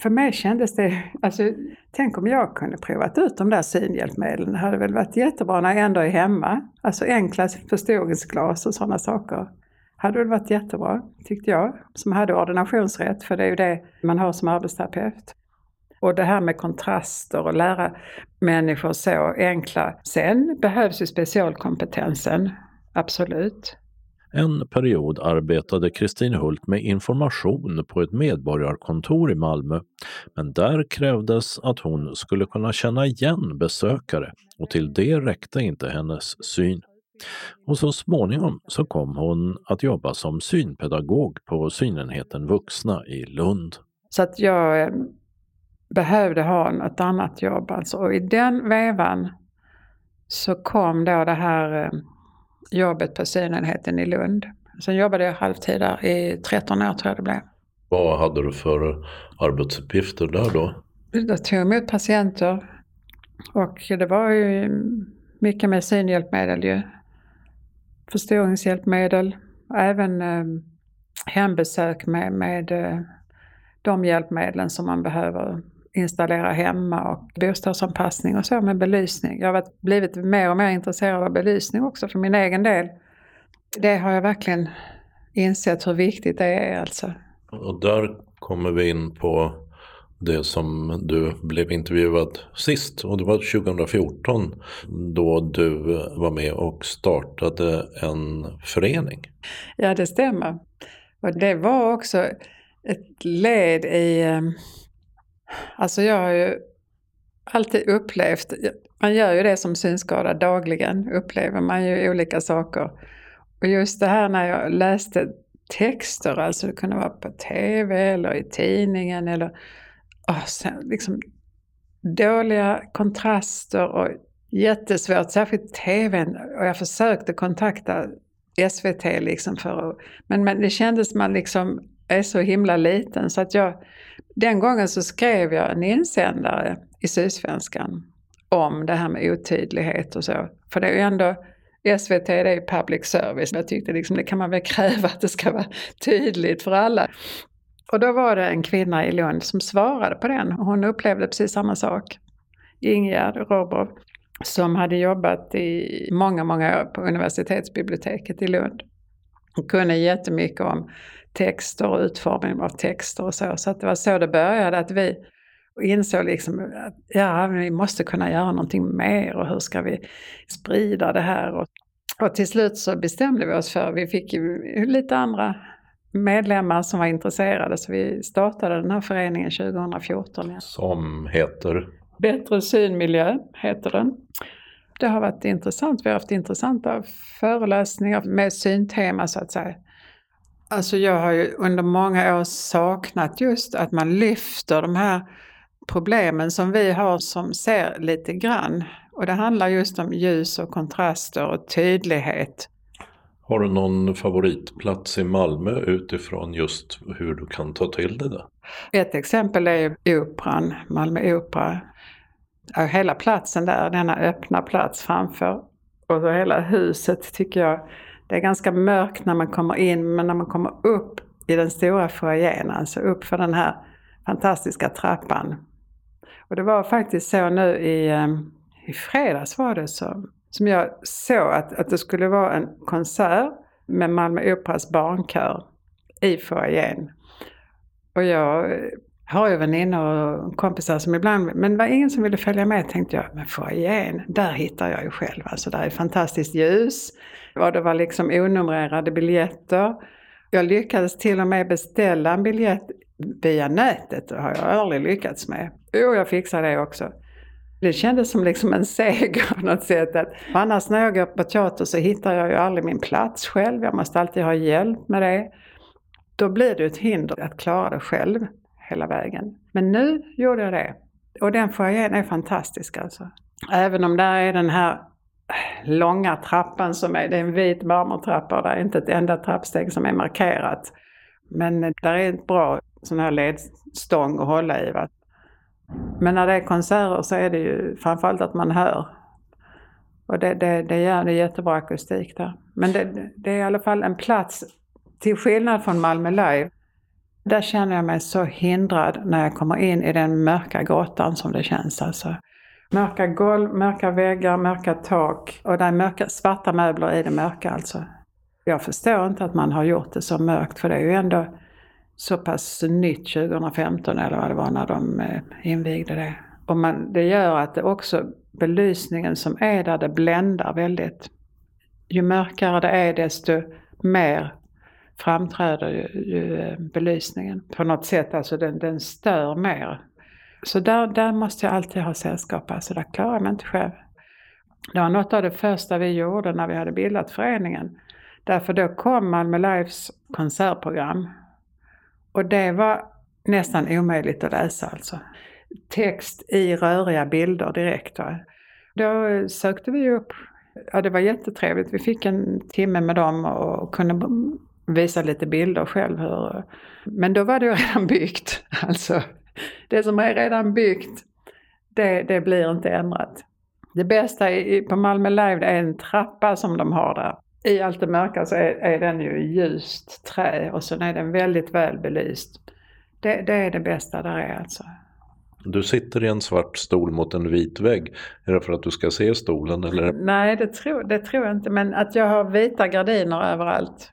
För mig kändes det, alltså tänk om jag kunde provat ut de där synhjälpmedlen. Det hade väl varit jättebra när jag ändå är hemma. Alltså enkla förstoringsglas och sådana saker. Hade väl varit jättebra, tyckte jag, som hade ordinationsrätt, för det är ju det man har som arbetsterapeut. Och det här med kontraster och lära människor så enkla. Sen behövs ju specialkompetensen, absolut. En period arbetade Kristin Hult med information på ett medborgarkontor i Malmö, men där krävdes att hon skulle kunna känna igen besökare och till det räckte inte hennes syn. Och så småningom så kom hon att jobba som synpedagog på synenheten Vuxna i Lund. Så att jag eh, behövde ha något annat jobb. Alltså. Och i den vevan så kom då det här eh, jobbet på synenheten i Lund. Sen jobbade jag halvtid där i 13 år tror jag det blev. Vad hade du för arbetsuppgifter där då? Jag tog emot patienter och det var ju mycket med synhjälpmedel ju. Förstoringshjälpmedel, även eh, hembesök med, med eh, de hjälpmedlen som man behöver installera hemma och bostadsanpassning och så med belysning. Jag har blivit mer och mer intresserad av belysning också för min egen del. Det har jag verkligen insett hur viktigt det är alltså. Och där kommer vi in på det som du blev intervjuad sist och det var 2014 då du var med och startade en förening. Ja det stämmer. Och det var också ett led i eh, Alltså jag har ju alltid upplevt, man gör ju det som synskadad dagligen, upplever man ju olika saker. Och just det här när jag läste texter, alltså det kunde vara på TV eller i tidningen eller oh, liksom dåliga kontraster och jättesvårt, särskilt tvn. Och jag försökte kontakta SVT liksom för att, men, men det kändes som man liksom är så himla liten så att jag, den gången så skrev jag en insändare i Sydsvenskan om det här med otydlighet och så. För det är ju ändå, SVT det är ju public service. Jag tyckte liksom det kan man väl kräva att det ska vara tydligt för alla. Och då var det en kvinna i Lund som svarade på den hon upplevde precis samma sak. Ingegärd Robov. som hade jobbat i många, många år på universitetsbiblioteket i Lund. Hon kunde jättemycket om texter och utformning av texter och så. Så att det var så det började, att vi insåg liksom att ja, vi måste kunna göra någonting mer och hur ska vi sprida det här? Och, och till slut så bestämde vi oss för, vi fick ju lite andra medlemmar som var intresserade så vi startade den här föreningen 2014. Som heter? Bättre synmiljö heter den. Det har varit intressant. Vi har haft intressanta föreläsningar med syntema så att säga. Alltså jag har ju under många år saknat just att man lyfter de här problemen som vi har som ser lite grann. Och det handlar just om ljus och kontraster och tydlighet. Har du någon favoritplats i Malmö utifrån just hur du kan ta till det där? Ett exempel är Operan, Malmö Opera. Hela platsen där, denna öppna plats framför och så hela huset tycker jag, det är ganska mörkt när man kommer in men när man kommer upp i den stora foajén, alltså upp för den här fantastiska trappan. Och det var faktiskt så nu i, ehm, i fredags var det så, som jag såg att, att det skulle vara en konsert med Malmö Operas barnkör i foajén. Och jag har ju väninnor och kompisar som ibland, men det var ingen som ville följa med tänkte jag, men foajén, där hittar jag ju själv. Alltså där är fantastiskt ljus och det var liksom onumrerade biljetter. Jag lyckades till och med beställa en biljett via nätet, det har jag aldrig lyckats med. Jo, jag fixade det också. Det kändes som liksom en seger på något sätt. Att, annars när jag går på teater så hittar jag ju aldrig min plats själv. Jag måste alltid ha hjälp med det. Då blir det ett hinder att klara det själv hela vägen. Men nu gjorde jag det. Och den foajén är fantastisk alltså. Även om där är den här långa trappan som är, det är en vit marmortrappa och det är inte ett enda trappsteg som är markerat. Men där är ett bra sån här ledstång att hålla i. Va? Men när det är konserter så är det ju framförallt att man hör. Och det, det, det gör det jättebra akustik där. Men det, det är i alla fall en plats, till skillnad från Malmö Live, där känner jag mig så hindrad när jag kommer in i den mörka grottan som det känns alltså. Mörka golv, mörka väggar, mörka tak och det är mörka, svarta möbler i det mörka alltså. Jag förstår inte att man har gjort det så mörkt för det är ju ändå så pass nytt 2015 eller vad det var när de eh, invigde det. Och man, det gör att det också belysningen som är där, det bländar väldigt. Ju mörkare det är desto mer framträder ju, ju eh, belysningen på något sätt, alltså den, den stör mer. Så där, där måste jag alltid ha sällskap, alltså där klarar jag mig inte själv. Det var något av det första vi gjorde när vi hade bildat föreningen. Därför då kom Malmö Lives konsertprogram och det var nästan omöjligt att läsa alltså. Text i röriga bilder direkt. Va? Då sökte vi upp, ja det var jättetrevligt, vi fick en timme med dem och kunde visa lite bilder själv. Hur, men då var det ju [laughs] redan byggt. Alltså, det som är redan byggt, det, det blir inte ändrat. Det bästa på Malmö Live det är en trappa som de har där i allt det mörka så är, är den ju ljust trä och sen är den väldigt väl belyst. Det, det, är det bästa där är alltså. Du sitter i en svart stol mot en vit vägg. Är det för att du ska se stolen eller? Nej, det tror, det tror jag inte. Men att jag har vita gardiner överallt.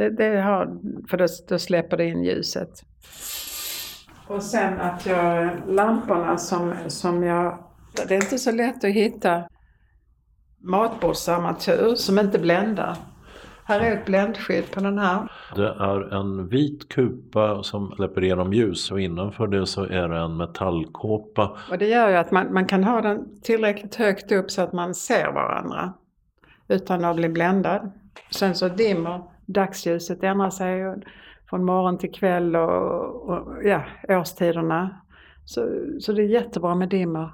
Det, det har, för då, då släpper det in ljuset. Och sen att jag, lamporna som, som jag, det är inte så lätt att hitta matbordsarmatur som inte bländar. Här är ett bländskydd på den här. Det är en vit kupa som släpper igenom ljus och innanför det så är det en metallkåpa. Och det gör ju att man, man kan ha den tillräckligt högt upp så att man ser varandra utan att bli bländad. Sen så dimmer dagsljuset ändrar sig från morgon till kväll och, och ja, årstiderna. Så, så det är jättebra med dimmer.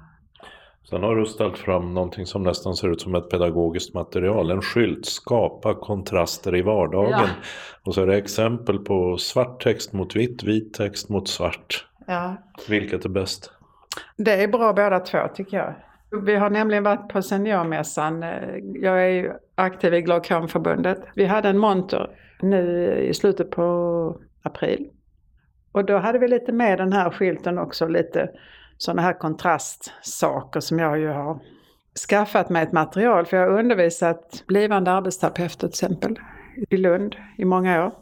Sen har du ställt fram någonting som nästan ser ut som ett pedagogiskt material. En skylt, skapa kontraster i vardagen. Ja. Och så är det exempel på svart text mot vitt, vit text mot svart. Ja. Vilket är bäst? Det är bra båda två tycker jag. Vi har nämligen varit på Seniormässan. Jag är ju aktiv i Glaukomförbundet. Vi hade en monter nu i slutet på april. Och då hade vi lite med den här skylten också, lite sådana här kontrastsaker som jag ju har skaffat mig ett material. För jag har undervisat blivande arbetsterapeuter till exempel i Lund i många år.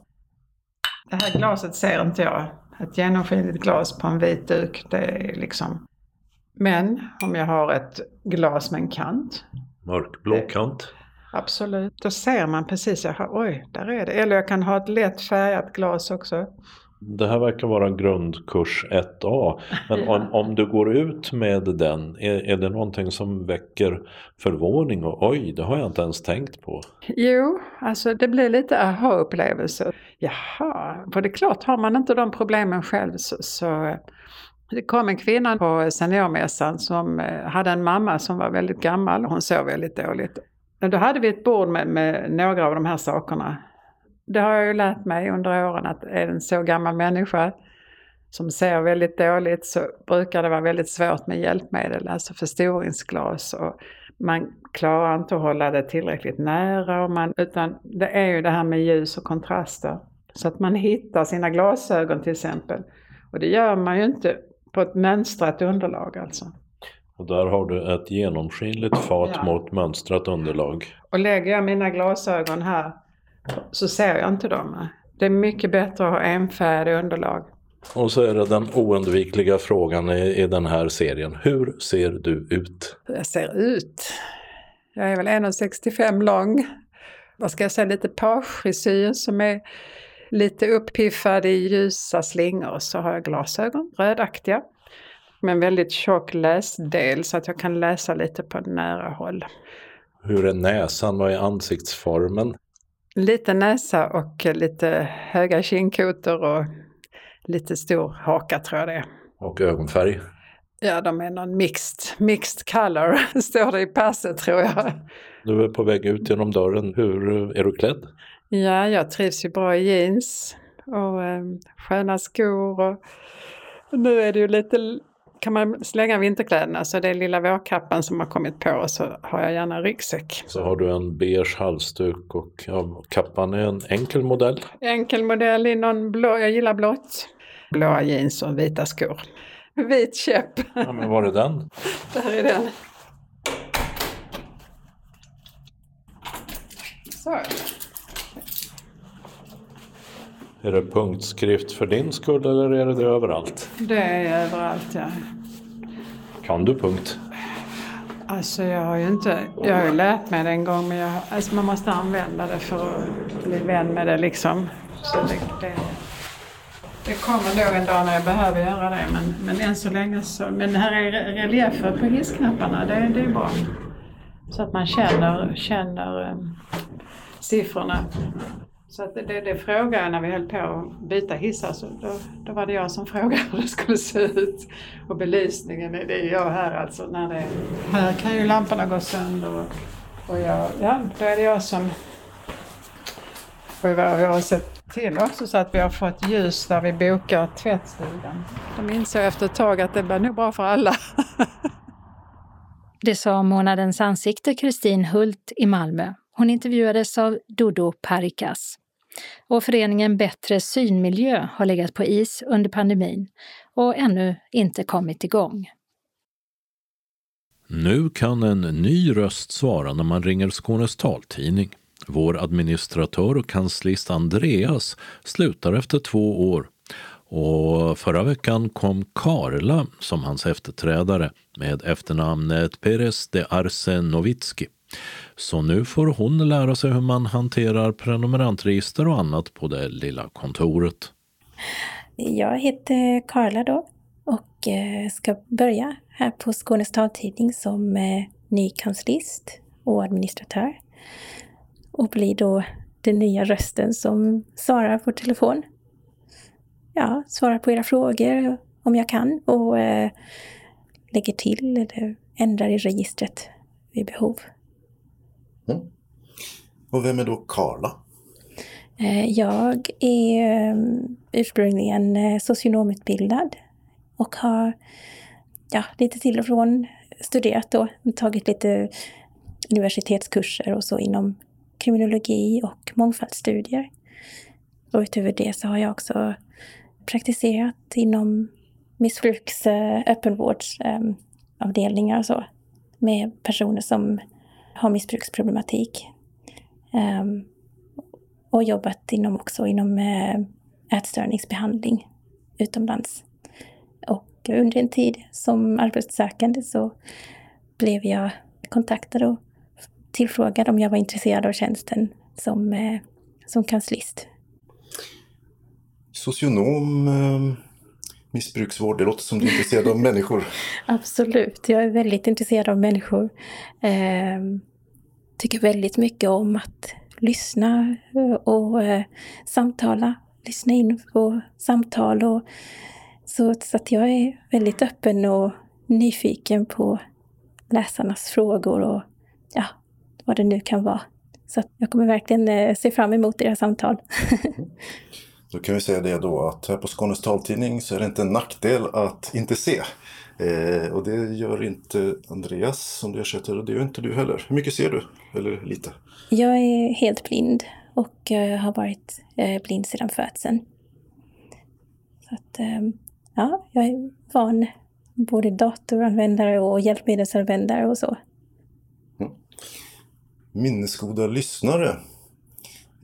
Det här glaset ser inte jag. Ett genomskinligt glas på en vit duk, det är liksom... Men om jag har ett glas med en kant. Mörkblå kant. Absolut. Då ser man precis, jag oj, där är det. Eller jag kan ha ett lätt färgat glas också. Det här verkar vara grundkurs 1A. Men ja. om, om du går ut med den, är, är det någonting som väcker förvåning och oj, det har jag inte ens tänkt på? Jo, alltså det blir lite aha-upplevelse. Jaha, för det är klart, har man inte de problemen själv så, så det kom en kvinna på seniormässan som eh, hade en mamma som var väldigt gammal. Hon sov väldigt dåligt. Då hade vi ett bord med, med några av de här sakerna det har jag ju lärt mig under åren att är det en så gammal människa som ser väldigt dåligt så brukar det vara väldigt svårt med hjälpmedel, alltså förstoringsglas. Och man klarar inte att hålla det tillräckligt nära, och man, utan det är ju det här med ljus och kontraster. Så att man hittar sina glasögon till exempel. Och det gör man ju inte på ett mönstrat underlag alltså. Och där har du ett genomskinligt fat ja. mot mönstrat underlag. Och lägger jag mina glasögon här så ser jag inte dem. Det är mycket bättre att ha enfärdig underlag. Och så är det den oundvikliga frågan i, i den här serien. Hur ser du ut? Hur jag ser ut? Jag är väl 1,65 lång. Vad ska jag säga, lite pagefrisyr som är lite uppiffad i ljusa slingor. Så har jag glasögon, rödaktiga. Med en väldigt tjock läsdel så att jag kan läsa lite på nära håll. Hur är näsan? Vad är ansiktsformen? Lite näsa och lite höga kindkotor och lite stor haka tror jag det är. Och ögonfärg? Ja, de är någon mixed, mixed color, [laughs] står det i passet tror jag. Du är på väg ut genom dörren. Hur är du klädd? Ja, jag trivs ju bra i jeans och eh, sköna skor. Och, och nu är det ju lite kan man slänga vinterkläderna så det är lilla vårkappan som har kommit på och så har jag gärna ryggsäck. Så har du en beige halsduk och ja, kappan är en enkel modell? Enkel modell i någon blå, jag gillar blått. Blåa jeans och vita skor. Vit käpp. Ja, men var är den? Där är den. Så. Är det punktskrift för din skull eller är det det överallt? Det är överallt, ja. Kan du punkt? Alltså jag har ju inte, jag har ju lärt mig det en gång men jag, alltså man måste använda det för att bli vän med det liksom. Så det, det, det kommer nog en dag när jag behöver göra det men, men än så länge så, men det här är reliefer på hissknapparna, det, det är bra. Så att man känner, känner um, siffrorna. Så att det, det, det frågade jag när vi höll på att byta hissar. Så då, då var det jag som [laughs] frågade hur det skulle se ut. Och belysningen, det är jag här alltså. När det, här kan ju lamporna gå sönder. Och, och jag, ja, då är det jag som... Och jag har sett till också så att vi har fått ljus där vi bokar tvättstugan. De insåg efter ett tag att det var nog bra för alla. Det sa månadens ansikte Kristin Hult i Malmö. Hon intervjuades av Dodo Parikas. Och föreningen Bättre synmiljö har legat på is under pandemin och ännu inte kommit igång. Nu kan en ny röst svara när man ringer Skånes taltidning. Vår administratör och kanslist Andreas slutar efter två år och förra veckan kom Karla som hans efterträdare med efternamnet Perez de Arce Novitski. Så nu får hon lära sig hur man hanterar prenumerantregister och annat på det lilla kontoret. Jag heter Karla då och eh, ska börja här på Skånes taltidning som eh, ny kanslist och administratör. Och blir då den nya rösten som svarar på telefon. Ja, svarar på era frågor om jag kan och eh, lägger till eller ändrar i registret vid behov. Mm. Och vem är då Karla? Eh, jag är ehm, ursprungligen eh, socionomutbildad och har ja, lite till och från studerat då, tagit lite universitetskurser och så inom kriminologi och mångfaldsstudier. Och utöver det så har jag också praktiserat inom missbruksöppenvårdsavdelningar eh, ehm, och så med personer som har missbruksproblematik. Um, och jobbat inom också inom uh, ätstörningsbehandling utomlands. Och under en tid som arbetssökande så blev jag kontaktad och tillfrågad om jag var intresserad av tjänsten som, uh, som kanslist. Socionom, uh, missbruksvård, det låter som du är intresserad av människor. [laughs] Absolut, jag är väldigt intresserad av människor. Eh, tycker väldigt mycket om att lyssna eh, och eh, samtala, lyssna in på samtal. Och, så, så att jag är väldigt öppen och nyfiken på läsarnas frågor och ja, vad det nu kan vara. Så jag kommer verkligen eh, se fram emot era samtal. [laughs] Då kan vi säga det då att här på Skånes taltidning så är det inte en nackdel att inte se. Eh, och det gör inte Andreas som du ersätter och det gör inte du heller. Hur mycket ser du? Eller lite? Jag är helt blind och eh, har varit eh, blind sedan födseln. Så att, eh, ja, jag är van både datoranvändare och hjälpmedelsanvändare och så. Mm. Minnesgoda lyssnare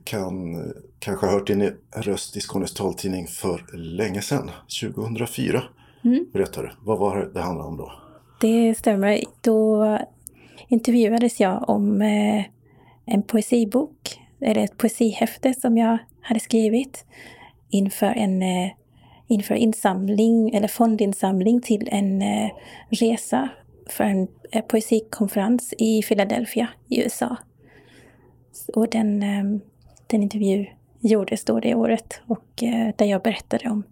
kan eh, kanske hört din röst i Skånes taltidning för länge sedan, 2004. Mm. Berätta du, vad var det det handlade om då? Det stämmer. Då intervjuades jag om eh, en poesibok, eller ett poesihäfte som jag hade skrivit inför en eh, inför insamling eller fondinsamling till en eh, resa för en poesikonferens i Philadelphia i USA. Och den, den intervju gjordes då det året och där jag berättade om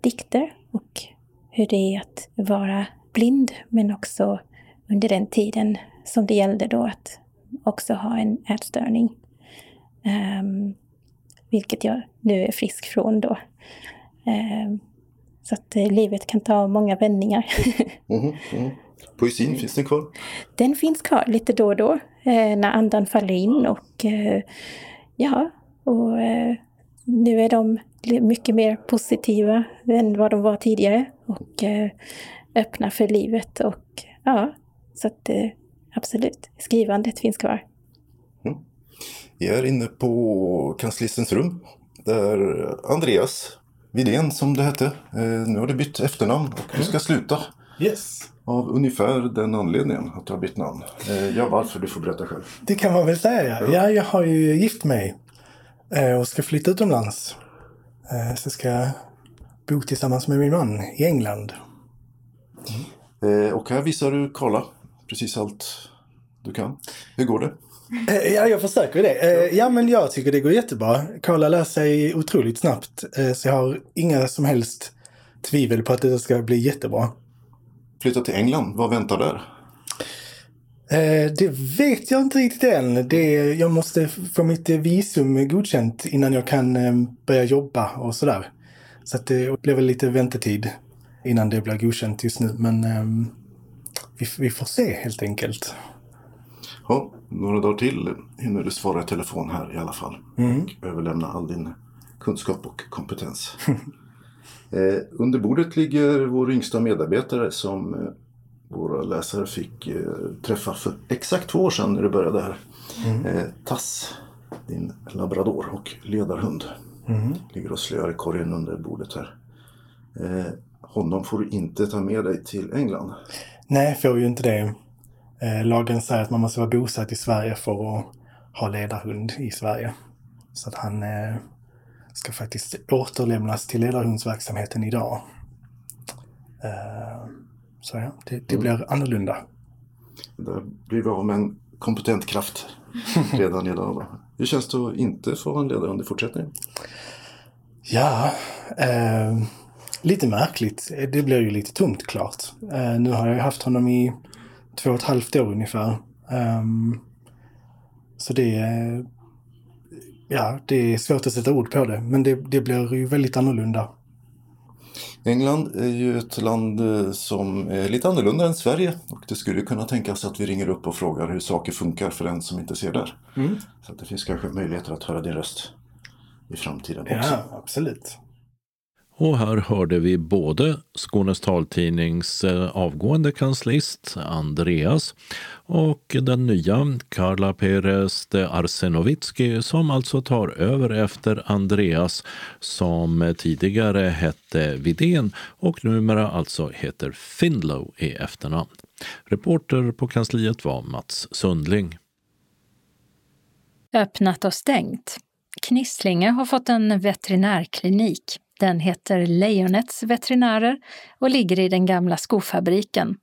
dikter och hur det är att vara blind men också under den tiden som det gällde då att också ha en ätstörning. Um, vilket jag nu är frisk från då. Um, så att uh, livet kan ta många vändningar. [laughs] mm, mm. Poesin, finns den kvar? Den finns kvar lite då och då uh, när andan faller in och ja, och nu är de mycket mer positiva än vad de var tidigare och eh, öppna för livet och ja, så att eh, absolut, skrivandet finns kvar. Mm. Vi är inne på kanslistens rum där Andreas Vidén som det hette, eh, nu har du bytt efternamn och du ska sluta. Yes. Av ungefär den anledningen att du har bytt namn. Ja, varför? Du får berätta själv. Det kan man väl säga. Ja, jag har ju gift mig och ska flytta utomlands. Så ska jag bo tillsammans med min man i England. Mm. och här visar du Karla precis allt du kan. Hur går det? Eh, ja, jag försöker det. Eh, ja, men jag tycker det går jättebra. Karla lär sig otroligt snabbt, så jag har inga som helst tvivel på att det ska bli jättebra. Flytta till England, vad väntar där? Det vet jag inte riktigt än. Det, jag måste få mitt visum godkänt innan jag kan börja jobba och sådär. Så att det blev väl lite väntetid innan det blir godkänt just nu. Men um, vi, vi, får se helt enkelt. Ja, några dagar till hinner du svara i telefon här i alla fall. Mm. Och överlämna all din kunskap och kompetens. [laughs] eh, under bordet ligger vår yngsta medarbetare som eh, våra läsare fick eh, träffa för exakt två år sedan när det började här. Mm. Eh, Tass, din labrador och ledarhund. Mm. Ligger och slöar i korgen under bordet här. Eh, honom får du inte ta med dig till England. Nej, får ju inte det. Lagen säger att man måste vara bosatt i Sverige för att ha ledarhund i Sverige. Så att han ska faktiskt återlämnas till ledarhundsverksamheten idag. Eh, så ja, det, det mm. blir annorlunda. Där blir vi av med en kompetent kraft [laughs] redan idag. Hur känns det att inte få vara en ledarhund i fortsättningen? Ja, eh, lite märkligt. Det blir ju lite tungt klart. Uh, nu har jag haft honom i två och ett halvt år ungefär. Um, så det är, ja, det är svårt att sätta ord på det, men det, det blir ju väldigt annorlunda. England är ju ett land eh, som är lite annorlunda än Sverige och det skulle kunna tänkas att vi ringer upp och frågar hur saker funkar för den som inte ser där. Mm. Så det finns kanske möjligheter att höra din röst i framtiden också. Ja, absolut. Och här hörde vi både Skånes taltidnings eh, avgående kanslist Andreas och den nya Karla Perez de Arsenovitski som alltså tar över efter Andreas som tidigare hette Vidén och numera alltså heter Finlow i efternamn. Reporter på kansliet var Mats Sundling. Öppnat och stängt. Knislinge har fått en veterinärklinik. Den heter Lejonets veterinärer och ligger i den gamla skofabriken,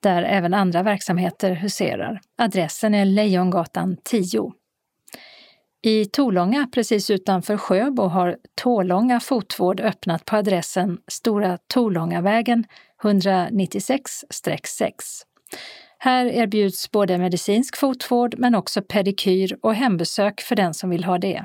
där även andra verksamheter huserar. Adressen är Lejongatan 10. I Tolånga, precis utanför Sjöbo, har Tålånga fotvård öppnat på adressen Stora Tolångavägen 196-6. Här erbjuds både medicinsk fotvård men också pedikyr och hembesök för den som vill ha det.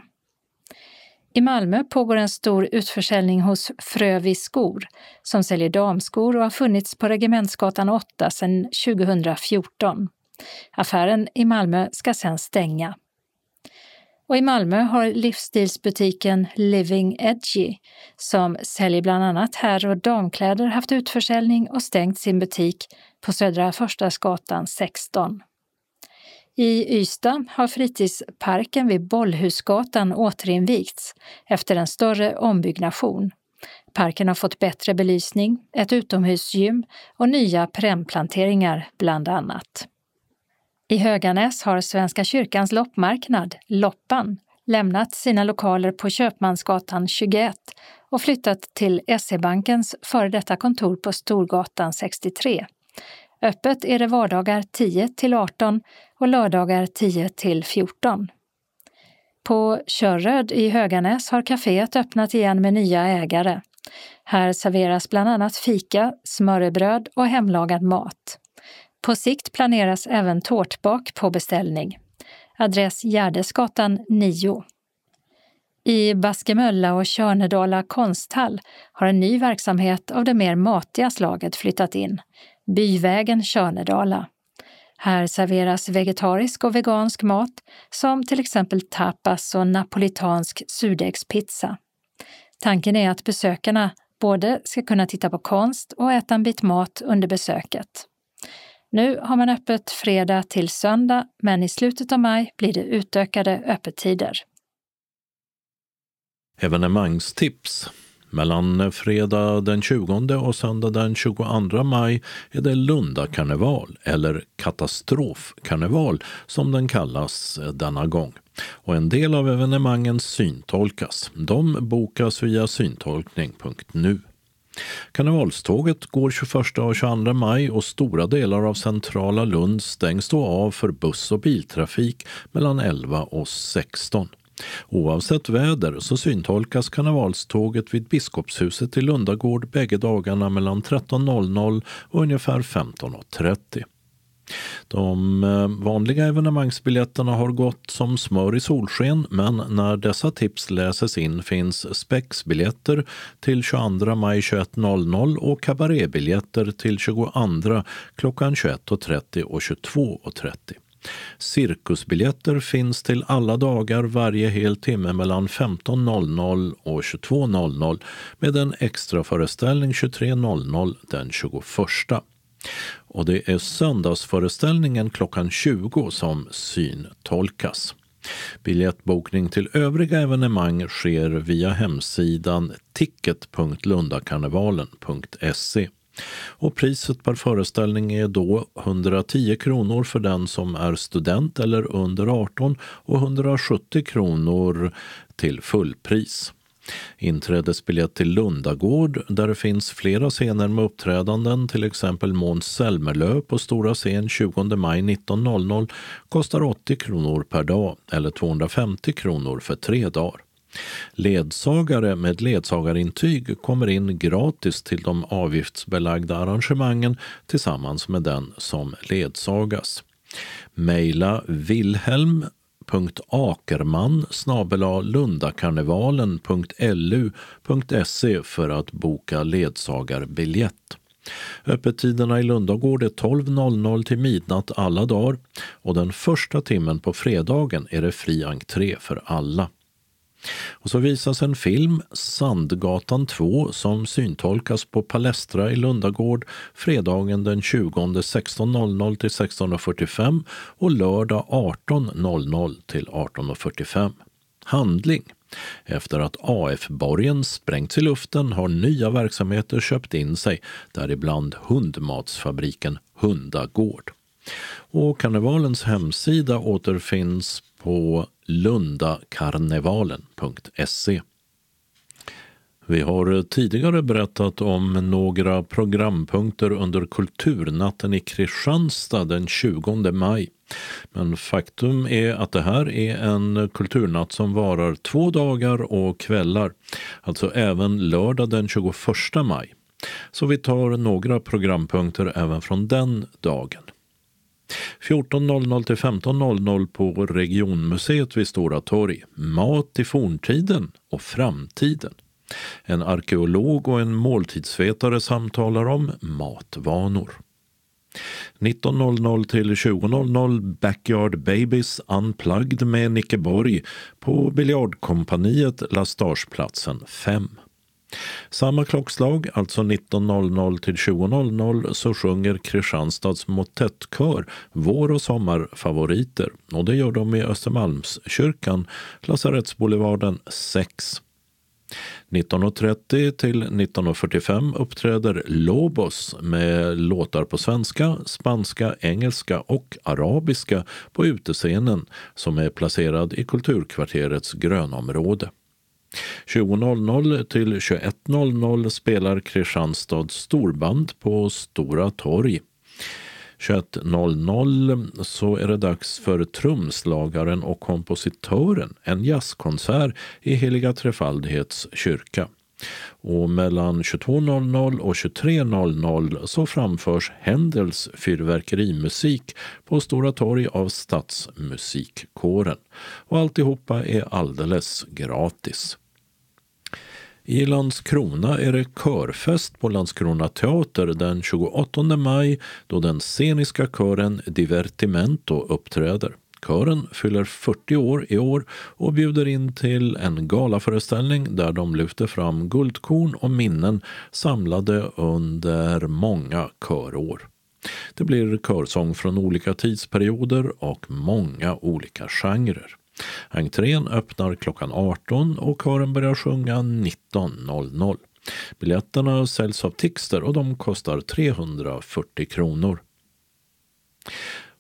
I Malmö pågår en stor utförsäljning hos Frövi skor som säljer damskor och har funnits på Regementsgatan 8 sedan 2014. Affären i Malmö ska sedan stänga. Och i Malmö har livsstilsbutiken Living Edgy, som säljer bland annat herr och damkläder, haft utförsäljning och stängt sin butik på Södra Förstadsgatan 16. I Ystad har fritidsparken vid Bollhusgatan återinvigts efter en större ombyggnation. Parken har fått bättre belysning, ett utomhusgym och nya perennplanteringar bland annat. I Höganäs har Svenska kyrkans loppmarknad, Loppan, lämnat sina lokaler på Köpmansgatan 21 och flyttat till SE-bankens före detta kontor på Storgatan 63 Öppet är det vardagar 10 till 18 och lördagar 10 till 14. På Körröd i Höganäs har kaféet öppnat igen med nya ägare. Här serveras bland annat fika, smörrebröd och hemlagad mat. På sikt planeras även tårtbak på beställning. Adress Gärdesgatan 9. I Baskemölla och Körnedala konsthall har en ny verksamhet av det mer matiga slaget flyttat in. Byvägen Körnedala. Här serveras vegetarisk och vegansk mat som till exempel tapas och napolitansk surdegspizza. Tanken är att besökarna både ska kunna titta på konst och äta en bit mat under besöket. Nu har man öppet fredag till söndag, men i slutet av maj blir det utökade öppettider. Evenemangstips mellan fredag den 20 och söndag den 22 maj är det Lundakarneval, eller katastrofkarneval som den kallas denna gång. Och en del av evenemangen syntolkas. De bokas via syntolkning.nu. Karnevalståget går 21 och 22 maj och stora delar av centrala Lund stängs då av för buss och biltrafik mellan 11 och 16. Oavsett väder så syntolkas karnevalståget vid Biskopshuset i Lundagård bägge dagarna mellan 13.00 och ungefär 15.30. De eh, vanliga evenemangsbiljetterna har gått som smör i solsken men när dessa tips läses in finns spexbiljetter till 22 maj 21.00 och kabarébiljetter till 22 klockan 21.30 och 22.30. Cirkusbiljetter finns till alla dagar varje hel timme mellan 15.00 och 22.00 med en extra föreställning 23.00 den 21. Och det är söndagsföreställningen klockan 20 som syntolkas. Biljettbokning till övriga evenemang sker via hemsidan ticket.lundakarnevalen.se. Och priset per föreställning är då 110 kronor för den som är student eller under 18 och 170 kronor till fullpris. Inträdesbiljett till Lundagård, där det finns flera scener med uppträdanden, till exempel Måns Zelmerlöw på stora scen 20 maj 19.00, kostar 80 kronor per dag eller 250 kronor för tre dagar. Ledsagare med ledsagarintyg kommer in gratis till de avgiftsbelagda arrangemangen tillsammans med den som ledsagas. Mejla Wilhelm akerman lundakarnevalen.lu.se för att boka ledsagarbiljett. Öppettiderna i Lundagård är 12.00 till midnatt alla dagar och den första timmen på fredagen är det fri entré för alla. Och så visas en film, Sandgatan 2, som syntolkas på Palestra i Lundagård fredagen den 20 16.00 till 16.45 och lördag 18.00 till 18.45. Handling efter att AF-borgen sprängts i luften har nya verksamheter köpt in sig, däribland hundmatsfabriken Hundagård. Och karnevalens hemsida återfinns på lundakarnevalen.se. Vi har tidigare berättat om några programpunkter under Kulturnatten i Kristianstad den 20 maj. Men faktum är att det här är en kulturnatt som varar två dagar och kvällar, alltså även lördag den 21 maj. Så vi tar några programpunkter även från den dagen. 14.00 till 15.00 på Regionmuseet vid Stora torg. Mat i forntiden och framtiden. En arkeolog och en måltidsvetare samtalar om matvanor. 19.00 till 20.00 Backyard Babies Unplugged med Nicke Borg på Biljardkompaniet Lastageplatsen 5. Samma klockslag, alltså 19.00 till 20.00, så sjunger Kristianstads motettkör Vår och sommarfavoriter och det gör de i Östermalmskyrkan, Lasarettsboulevarden 6. 19.30 till 19.45 uppträder Lobos med låtar på svenska, spanska, engelska och arabiska på utescenen som är placerad i Kulturkvarterets grönområde. 20.00 till 21.00 spelar Kristianstads storband på Stora torg. 21.00 så är det dags för trumslagaren och kompositören, en jazzkonsert i Heliga Trefaldighets kyrka. Och mellan 22.00 och 23.00 så framförs Händels fyrverkerimusik på Stora torg av Stadsmusikkåren. Och alltihopa är alldeles gratis. I Landskrona är det körfest på Landskrona teater den 28 maj då den sceniska kören Divertimento uppträder. Kören fyller 40 år i år och bjuder in till en galaföreställning där de lyfter fram guldkorn och minnen samlade under många körår. Det blir körsång från olika tidsperioder och många olika genrer. Entrén öppnar klockan 18 och kören börjar sjunga 19.00. Biljetterna säljs av Tixter och de kostar 340 kronor.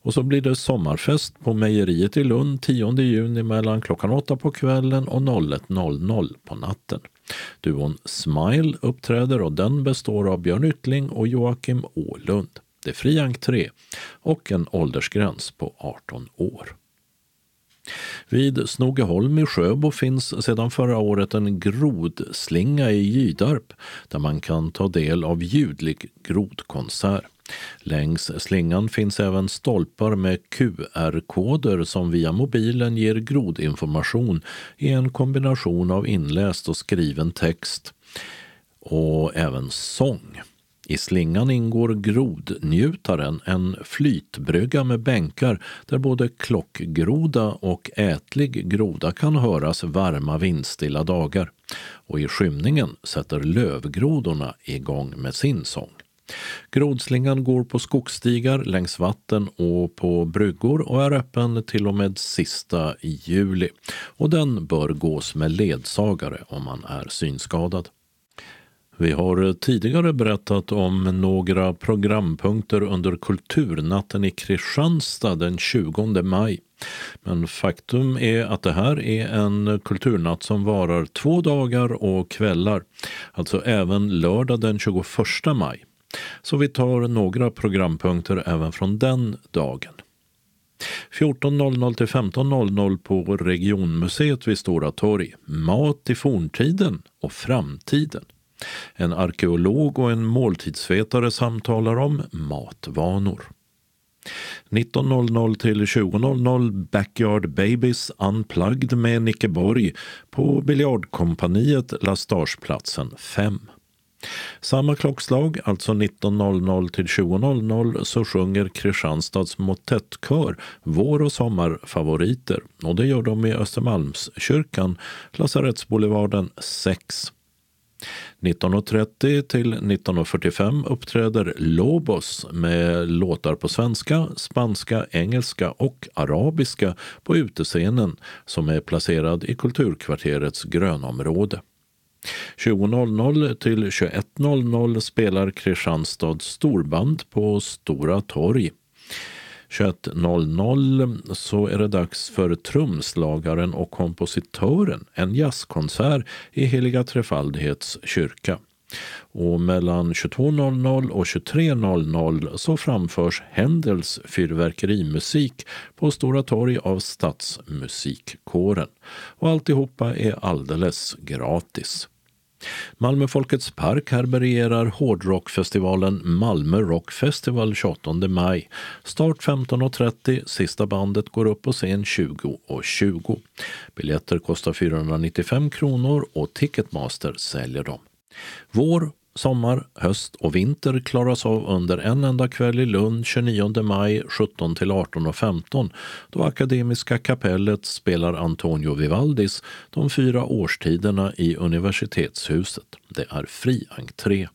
Och så blir det sommarfest på Mejeriet i Lund 10 juni mellan klockan 8 på kvällen och 01.00 på natten. Duon Smile uppträder och den består av Björn Yttling och Joakim Ålund. Det är fri entré och en åldersgräns på 18 år. Vid Snogeholm i Sjöbo finns sedan förra året en grodslinga i Gydarp där man kan ta del av ljudlig grodkonsert. Längs slingan finns även stolpar med QR-koder som via mobilen ger grodinformation i en kombination av inläst och skriven text och även sång. I slingan ingår Grodnjutaren, en flytbrygga med bänkar där både klockgroda och ätlig groda kan höras varma vindstilla dagar. Och i skymningen sätter lövgrodorna igång med sin sång. Grodslingan går på skogsstigar, längs vatten och på bryggor och är öppen till och med sista juli. Och den bör gås med ledsagare om man är synskadad. Vi har tidigare berättat om några programpunkter under Kulturnatten i Kristianstad den 20 maj. Men faktum är att det här är en kulturnatt som varar två dagar och kvällar, alltså även lördag den 21 maj. Så vi tar några programpunkter även från den dagen. 14.00 till 15.00 på Regionmuseet vid Stora torg. Mat i forntiden och framtiden. En arkeolog och en måltidsvetare samtalar om matvanor. 19.00 till 20.00 Backyard Babies Unplugged med Nicke Borg på Biljardkompaniet Lastageplatsen 5. Samma klockslag, alltså 19.00 till 20.00, så sjunger Kristianstads motettkör Vår och sommarfavoriter och det gör de i Östermalmskyrkan, Lasarettsboulevarden 6. 19.30 till 19.45 uppträder Lobos med låtar på svenska, spanska, engelska och arabiska på utescenen som är placerad i Kulturkvarterets grönområde. 20.00 till 21.00 spelar Kristianstads storband på Stora torg. 21.00 så är det dags för trumslagaren och kompositören, en jazzkonsert i Heliga Trefaldighets kyrka. Och mellan 22.00 och 23.00 så framförs Händels fyrverkerimusik på Stora torg av Stadsmusikkåren. Och alltihopa är alldeles gratis. Malmö Folkets Park härbärgerar hårdrockfestivalen Malmö Rock Festival 28 maj. Start 15.30, sista bandet går upp på scen 20.20. 20. Biljetter kostar 495 kronor och Ticketmaster säljer dem. Vår sommar, höst och vinter klaras av under en enda kväll i Lund 29 maj 17 till 18.15 då Akademiska kapellet spelar Antonio Vivaldis De fyra årstiderna i Universitetshuset. Det är fri entré.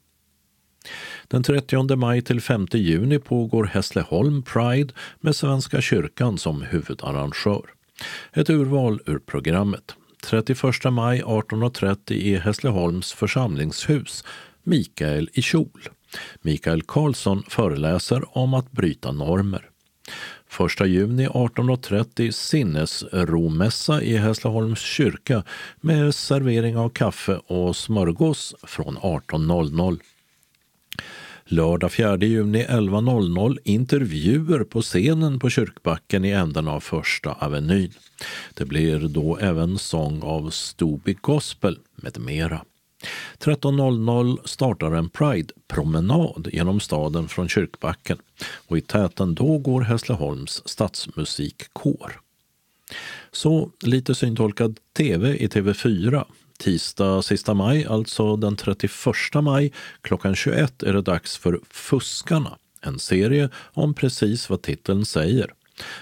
Den 30 maj till 5 juni pågår Hässleholm Pride med Svenska kyrkan som huvudarrangör. Ett urval ur programmet. 31 maj 18.30 i Hässleholms församlingshus Mikael i kjol. Mikael Karlsson föreläser om att bryta normer. 1 juni 18.30 sinnesromässa i Hässleholms kyrka med servering av kaffe och smörgås från 18.00. Lördag 4 juni 11.00 intervjuer på scenen på Kyrkbacken i änden av Första Avenyn. Det blir då även sång av Stoby Gospel med mera. 13.00 startar en Pride-promenad genom staden från Kyrkbacken och i täten då går Hässleholms stadsmusikkår. Så lite syntolkad tv i TV4. Tisdag sista maj, alltså den 31 maj klockan 21 är det dags för Fuskarna, en serie om precis vad titeln säger.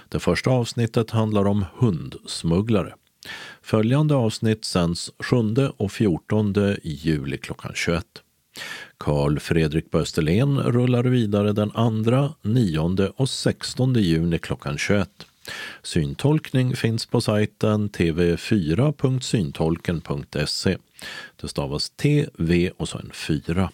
Det första avsnittet handlar om hundsmugglare. Följande avsnitt sänds 7 och 14 juli klockan 21. Karl Fredrik Bösterlen rullar vidare den 2, 9 och 16 juni klockan 21. Syntolkning finns på sajten tv4.syntolken.se. Det stavas TV och så en 4.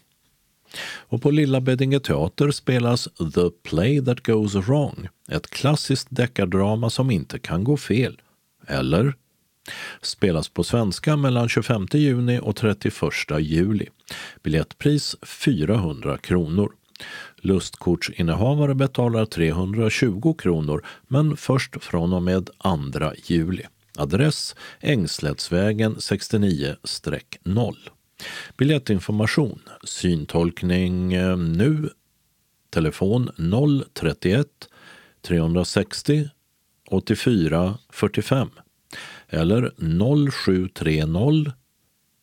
Och på Lilla Beddinge Teater spelas The Play That Goes Wrong, ett klassiskt deckardrama som inte kan gå fel. Eller Spelas på svenska mellan 25 juni och 31 juli. Biljettpris 400 kronor. Lustkortsinnehavare betalar 320 kronor, men först från och med 2 juli. Adress Ängslättsvägen 69-0. Biljettinformation, syntolkning eh, nu, telefon 031 360 84 45 eller 0730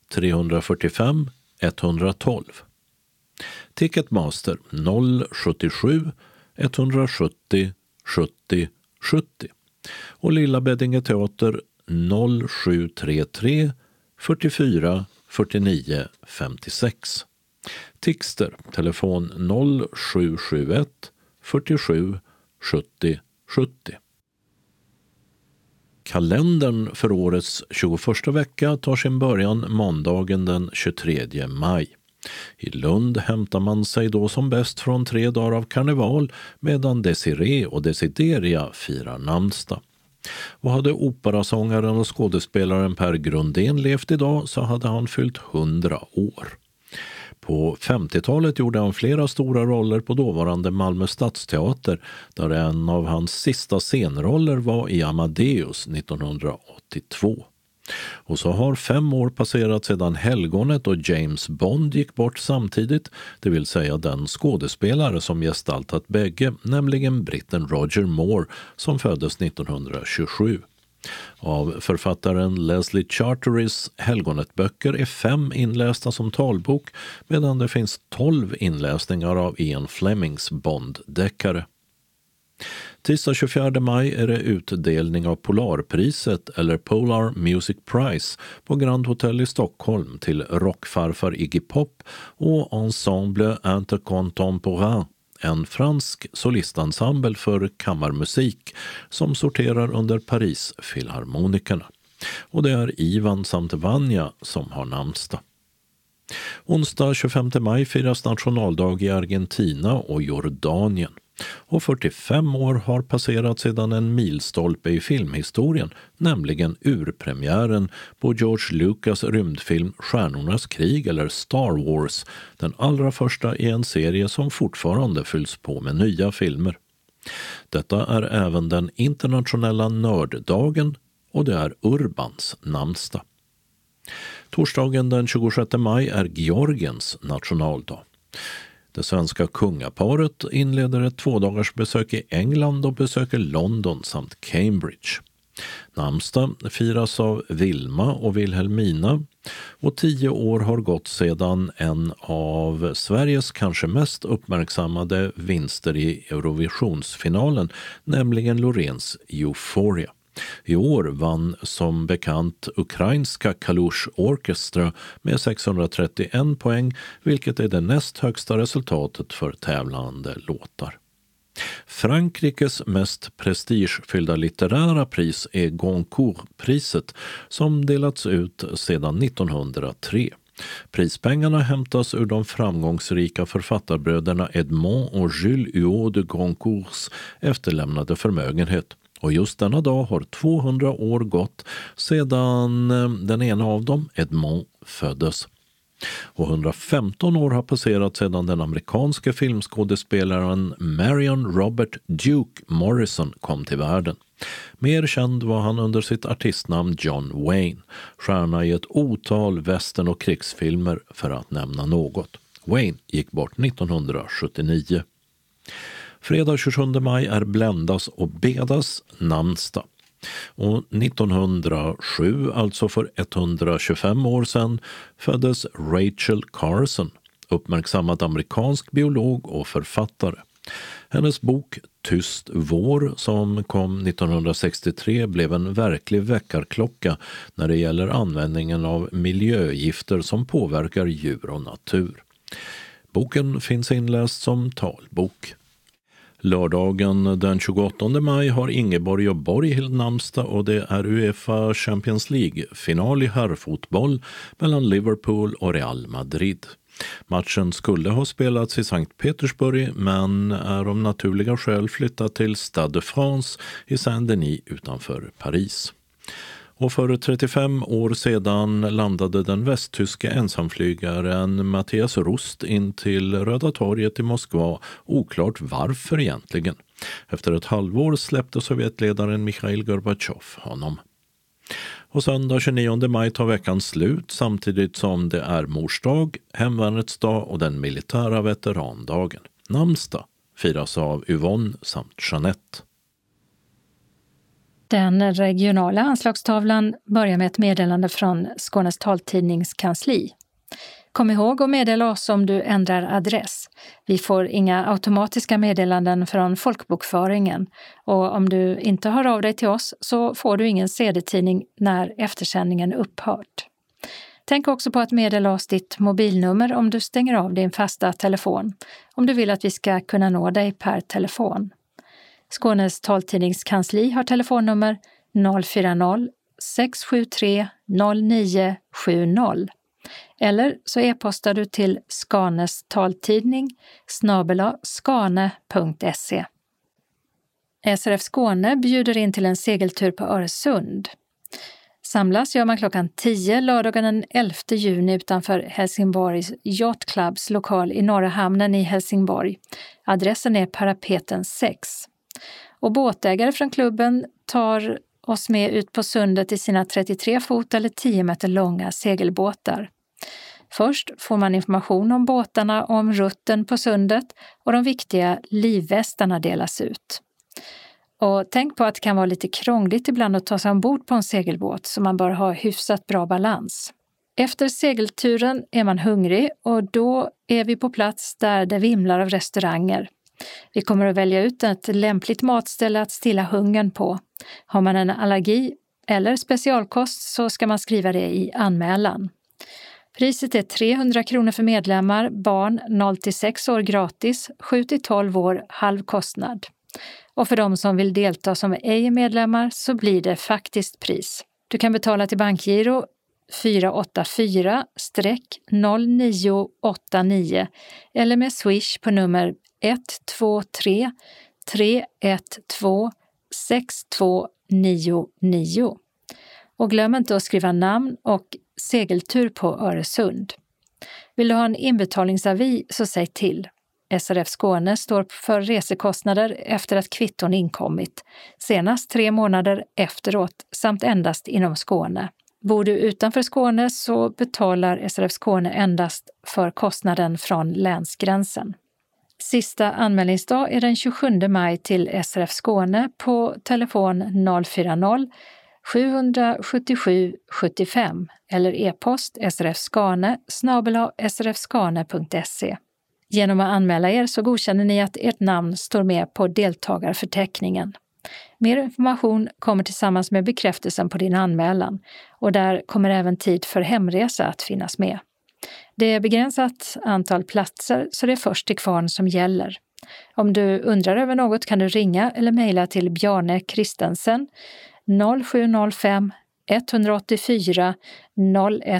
345 112. Ticketmaster 077 170 70 70 och Lilla Beddinge Teater 0733 44 49 56. Tixter telefon 0771 47 70 70. Kalendern för årets 21 vecka tar sin början måndagen den 23 maj. I Lund hämtar man sig då som bäst från tre dagar av karneval medan Desiree och Desideria firar namnsdag. Och hade operasångaren och skådespelaren Per Grundén levt idag så hade han fyllt 100 år. På 50-talet gjorde han flera stora roller på dåvarande Malmö stadsteater där en av hans sista scenroller var i Amadeus 1982. Och så har fem år passerat sedan Helgonet och James Bond gick bort samtidigt, det vill säga den skådespelare som gestaltat bägge, nämligen britten Roger Moore som föddes 1927. Av författaren Leslie Charterys helgonetböcker är fem inlästa som talbok medan det finns tolv inläsningar av Ian Flemings Bond-deckare. Tisdag 24 maj är det utdelning av Polarpriset eller Polar Music Prize på Grand Hotel i Stockholm till rockfarfar Iggy Pop och Ensemble Intercontemporain en fransk solistensemble för kammarmusik som sorterar under Parisfilharmonikerna. Och det är Ivan samt Vanja som har namnsdag. Onsdag 25 maj firas nationaldag i Argentina och Jordanien och 45 år har passerat sedan en milstolpe i filmhistorien, nämligen urpremiären på George Lucas rymdfilm Stjärnornas krig eller Star Wars, den allra första i en serie som fortfarande fylls på med nya filmer. Detta är även den internationella nörddagen och det är Urbans namnsdag. Torsdagen den 26 maj är Georgiens nationaldag. Det svenska kungaparet inleder ett tvådagars besök i England och besöker London samt Cambridge. Namnsdag firas av Vilma och Wilhelmina och tio år har gått sedan en av Sveriges kanske mest uppmärksammade vinster i Eurovisionsfinalen, nämligen Loreens Euphoria. I år vann som bekant ukrainska Kalush Orchestra med 631 poäng, vilket är det näst högsta resultatet för tävlande låtar. Frankrikes mest prestigefyllda litterära pris är Goncourt-priset som delats ut sedan 1903. Prispengarna hämtas ur de framgångsrika författarbröderna Edmond och Jules Huot de Goncourts efterlämnade förmögenhet. Och just denna dag har 200 år gått sedan eh, den ena av dem, Edmond, föddes. Och 115 år har passerat sedan den amerikanske filmskådespelaren Marion Robert Duke Morrison kom till världen. Mer känd var han under sitt artistnamn John Wayne, stjärna i ett otal västern och krigsfilmer för att nämna något. Wayne gick bort 1979. Fredag 27 maj är Bländas och Bedas namnsdag. Och 1907, alltså för 125 år sedan, föddes Rachel Carson, uppmärksammad amerikansk biolog och författare. Hennes bok Tyst vår, som kom 1963, blev en verklig väckarklocka när det gäller användningen av miljögifter som påverkar djur och natur. Boken finns inläst som talbok. Lördagen den 28 maj har Ingeborg och Borghild namnsdag och det är Uefa Champions League-final i herrfotboll mellan Liverpool och Real Madrid. Matchen skulle ha spelats i Sankt Petersburg men är om naturliga skäl flyttat till Stade de France i Saint-Denis utanför Paris. Och för 35 år sedan landade den västtyske ensamflygaren Mattias Rust in till Röda torget i Moskva, oklart varför egentligen. Efter ett halvår släppte Sovjetledaren Mikhail Gorbatjov honom. Och söndag 29 maj tar veckan slut samtidigt som det är mors dag, hemvärnets dag och den militära veterandagen. Namnsdag firas av Yvonne samt Jeanette. Den regionala anslagstavlan börjar med ett meddelande från Skånes taltidnings kansli. Kom ihåg att meddela oss om du ändrar adress. Vi får inga automatiska meddelanden från folkbokföringen och om du inte hör av dig till oss så får du ingen CD-tidning när eftersändningen upphört. Tänk också på att meddela oss ditt mobilnummer om du stänger av din fasta telefon, om du vill att vi ska kunna nå dig per telefon. Skånes taltidningskansli har telefonnummer 040-673 0970 eller så e-postar du till Skanes taltidning skane.se. SRF Skåne bjuder in till en segeltur på Öresund. Samlas gör man klockan 10 lördagen den 11 juni utanför Helsingborgs Yacht Clubs lokal i Norra hamnen i Helsingborg. Adressen är Parapeten 6. Och båtägare från klubben tar oss med ut på sundet i sina 33 fot eller 10 meter långa segelbåtar. Först får man information om båtarna och om rutten på sundet och de viktiga livvästarna delas ut. Och tänk på att det kan vara lite krångligt ibland att ta sig ombord på en segelbåt så man bör ha hyfsat bra balans. Efter segelturen är man hungrig och då är vi på plats där det vimlar av restauranger. Vi kommer att välja ut ett lämpligt matställe att stilla hungern på. Har man en allergi eller specialkost så ska man skriva det i anmälan. Priset är 300 kronor för medlemmar, barn 0 till 6 år gratis, 7 till 12 år halv kostnad. Och för de som vill delta som ej är medlemmar så blir det faktiskt pris. Du kan betala till bankgiro 484-0989 eller med swish på nummer 123 312 6299. Och glöm inte att skriva namn och segeltur på Öresund. Vill du ha en inbetalningsavi så säg till. SRF Skåne står för resekostnader efter att kvitton inkommit, senast tre månader efteråt samt endast inom Skåne. Bor du utanför Skåne så betalar SRF Skåne endast för kostnaden från länsgränsen. Sista anmälningsdag är den 27 maj till SRF Skåne på telefon 040 777 75 eller e-post srfskane srfskane.se. Genom att anmäla er så godkänner ni att ert namn står med på deltagarförteckningen. Mer information kommer tillsammans med bekräftelsen på din anmälan och där kommer även tid för hemresa att finnas med. Det är begränsat antal platser så det är först till kvarn som gäller. Om du undrar över något kan du ringa eller mejla till Bjarne Kristensen 0705 184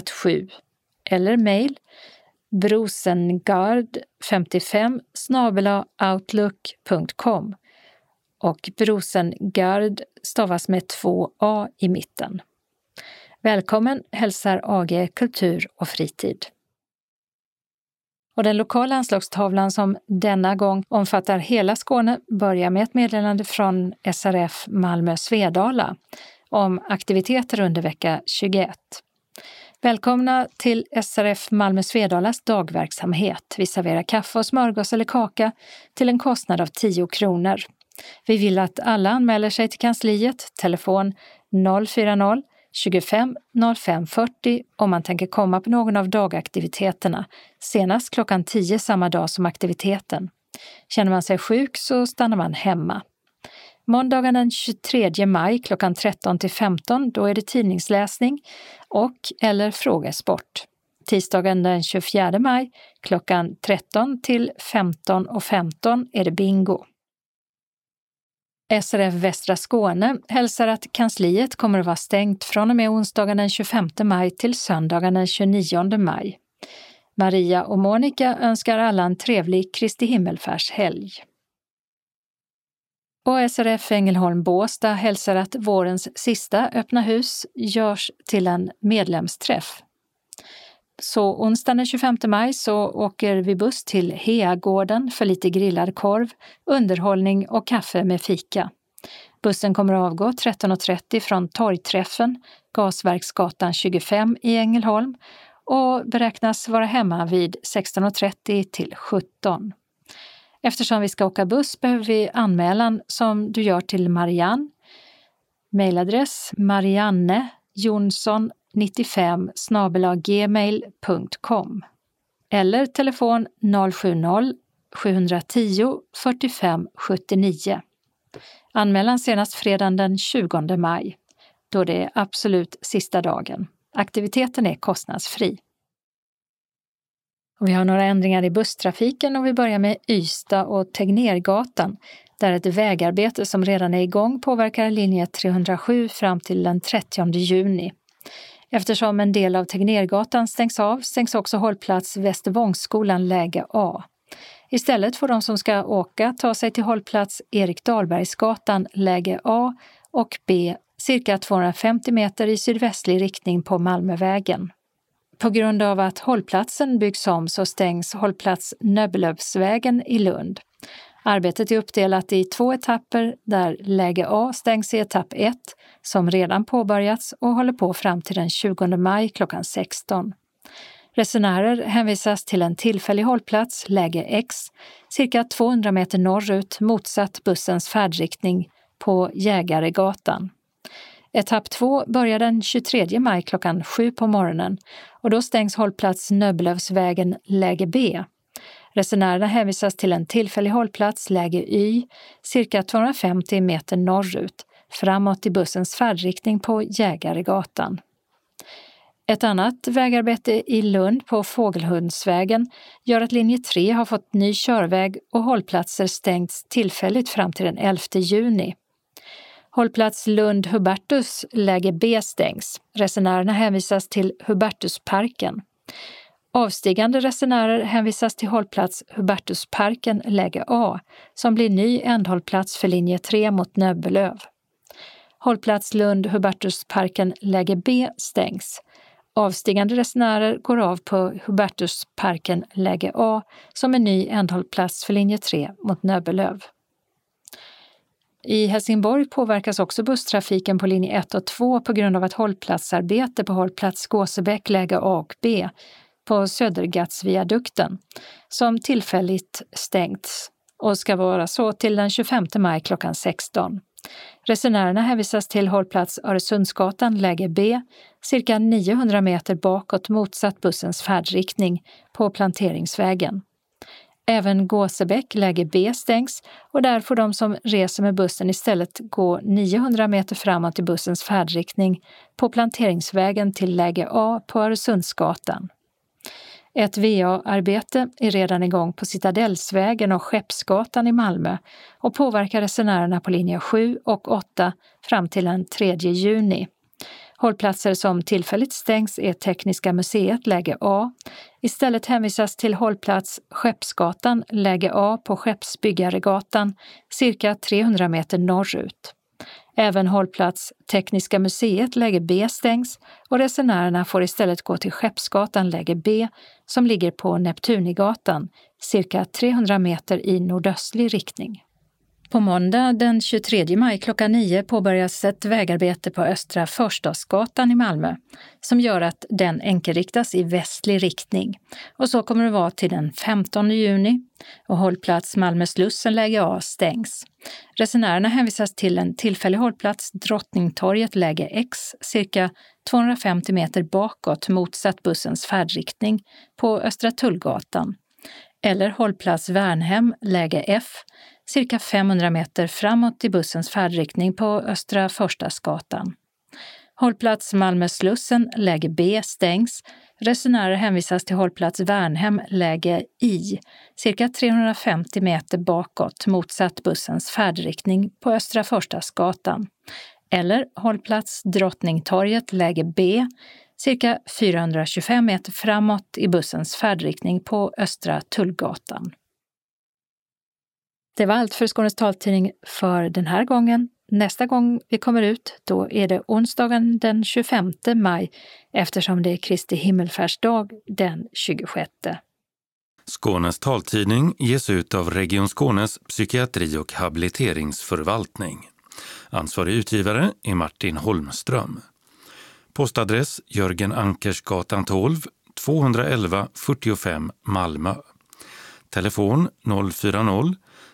017 eller mejl brosengard55 outlook.com och Brosengard stavas med två A i mitten. Välkommen hälsar AG Kultur och Fritid. Och den lokala anslagstavlan som denna gång omfattar hela Skåne börjar med ett meddelande från SRF Malmö Svedala om aktiviteter under vecka 21. Välkomna till SRF Malmö Svedalas dagverksamhet. Vi serverar kaffe och smörgås eller kaka till en kostnad av 10 kronor. Vi vill att alla anmäler sig till kansliet, telefon 040 25 05 40 om man tänker komma på någon av dagaktiviteterna, senast klockan 10 samma dag som aktiviteten. Känner man sig sjuk så stannar man hemma. Måndagen den 23 maj klockan 13 till 15, då är det tidningsläsning och eller frågesport. Tisdagen den 24 maj klockan 13 till 15 och 15 är det bingo. SRF Västra Skåne hälsar att kansliet kommer att vara stängt från och med onsdagen den 25 maj till söndagen den 29 maj. Maria och Monica önskar alla en trevlig Kristi himmelfärdshelg. Och SRF Ängelholm Båstad hälsar att vårens sista öppna hus görs till en medlemsträff. Så onsdagen den 25 maj så åker vi buss till Heagården för lite grillad korv, underhållning och kaffe med fika. Bussen kommer att avgå 13.30 från Torgträffen, Gasverksgatan 25 i Ängelholm och beräknas vara hemma vid 16.30 till 17. Eftersom vi ska åka buss behöver vi anmälan som du gör till Marianne. Mailadress Marianne Jonsson 95 gmail.com eller telefon 070-710 45 79. Anmälan senast fredagen den 20 maj, då det är absolut sista dagen. Aktiviteten är kostnadsfri. Och vi har några ändringar i busstrafiken och vi börjar med Ystad och Tegnérgatan där ett vägarbete som redan är igång påverkar linje 307 fram till den 30 juni. Eftersom en del av Tegnérgatan stängs av stängs också hållplats Västervångsskolan läge A. Istället får de som ska åka ta sig till hållplats Erik Dahlbergsgatan läge A och B cirka 250 meter i sydvästlig riktning på Malmövägen. På grund av att hållplatsen byggs om så stängs hållplats Nöbbelövsvägen i Lund. Arbetet är uppdelat i två etapper där läge A stängs i etapp 1 som redan påbörjats och håller på fram till den 20 maj klockan 16. Resenärer hänvisas till en tillfällig hållplats, läge X, cirka 200 meter norrut motsatt bussens färdriktning på Jägaregatan. Etapp 2 börjar den 23 maj klockan 7 på morgonen och då stängs hållplats Nöbbelövsvägen läge B. Resenärerna hänvisas till en tillfällig hållplats, läge Y, cirka 250 meter norrut, framåt i bussens färdriktning på Jägaregatan. Ett annat vägarbete i Lund på Fågelhundsvägen gör att linje 3 har fått ny körväg och hållplatser stängts tillfälligt fram till den 11 juni. Hållplats Lund-Hubertus, läge B, stängs. Resenärerna hänvisas till Hubertusparken. Avstigande resenärer hänvisas till hållplats Hubertusparken, läge A, som blir ny ändhållplats för linje 3 mot Nöbbelöv. Hållplats Lund-Hubertusparken, läge B, stängs. Avstigande resenärer går av på Hubertusparken, läge A, som är ny ändhållplats för linje 3 mot Nöbbelöv. I Helsingborg påverkas också busstrafiken på linje 1 och 2 på grund av ett hållplatsarbete på hållplats Gåsebäck läge A och B på Södergattsviadukten som tillfälligt stängts och ska vara så till den 25 maj klockan 16. Resenärerna hänvisas till hållplats Öresundsgatan läge B, cirka 900 meter bakåt motsatt bussens färdriktning på Planteringsvägen. Även Gåsebäck läge B stängs och där får de som reser med bussen istället gå 900 meter framåt i bussens färdriktning på Planteringsvägen till läge A på Öresundsgatan. Ett VA-arbete är redan igång på Citadellsvägen och Skeppsgatan i Malmö och påverkar resenärerna på linje 7 och 8 fram till den 3 juni. Hållplatser som tillfälligt stängs är Tekniska museet läge A. Istället hänvisas till hållplats Skeppsgatan läge A på Skeppsbyggaregatan cirka 300 meter norrut. Även hållplats Tekniska museet läge B stängs och resenärerna får istället gå till Skeppsgatan läge B som ligger på Neptunigatan cirka 300 meter i nordöstlig riktning. På måndag den 23 maj klockan 9 påbörjas ett vägarbete på Östra Förstadsgatan i Malmö som gör att den enkelriktas i västlig riktning. Och så kommer det vara till den 15 juni och hållplats Malmö Slussen läge A stängs. Resenärerna hänvisas till en tillfällig hållplats Drottningtorget läge X cirka 250 meter bakåt motsatt bussens färdriktning på Östra Tullgatan eller hållplats Värnhem läge F cirka 500 meter framåt i bussens färdriktning på Östra Förstadsgatan. Hållplats Malmö Slussen, läge B, stängs. Resenärer hänvisas till hållplats Värnhem, läge I, cirka 350 meter bakåt motsatt bussens färdriktning på Östra Förstadsgatan. Eller hållplats Drottningtorget, läge B, cirka 425 meter framåt i bussens färdriktning på Östra Tullgatan. Det var allt för Skånes taltidning för den här gången. Nästa gång vi kommer ut, då är det onsdagen den 25 maj eftersom det är Kristi himmelfärdsdag den 26. Skånes taltidning ges ut av Region Skånes psykiatri och habiliteringsförvaltning. Ansvarig utgivare är Martin Holmström. Postadress Jörgen Ankersgatan 12, 211 45 Malmö. Telefon 040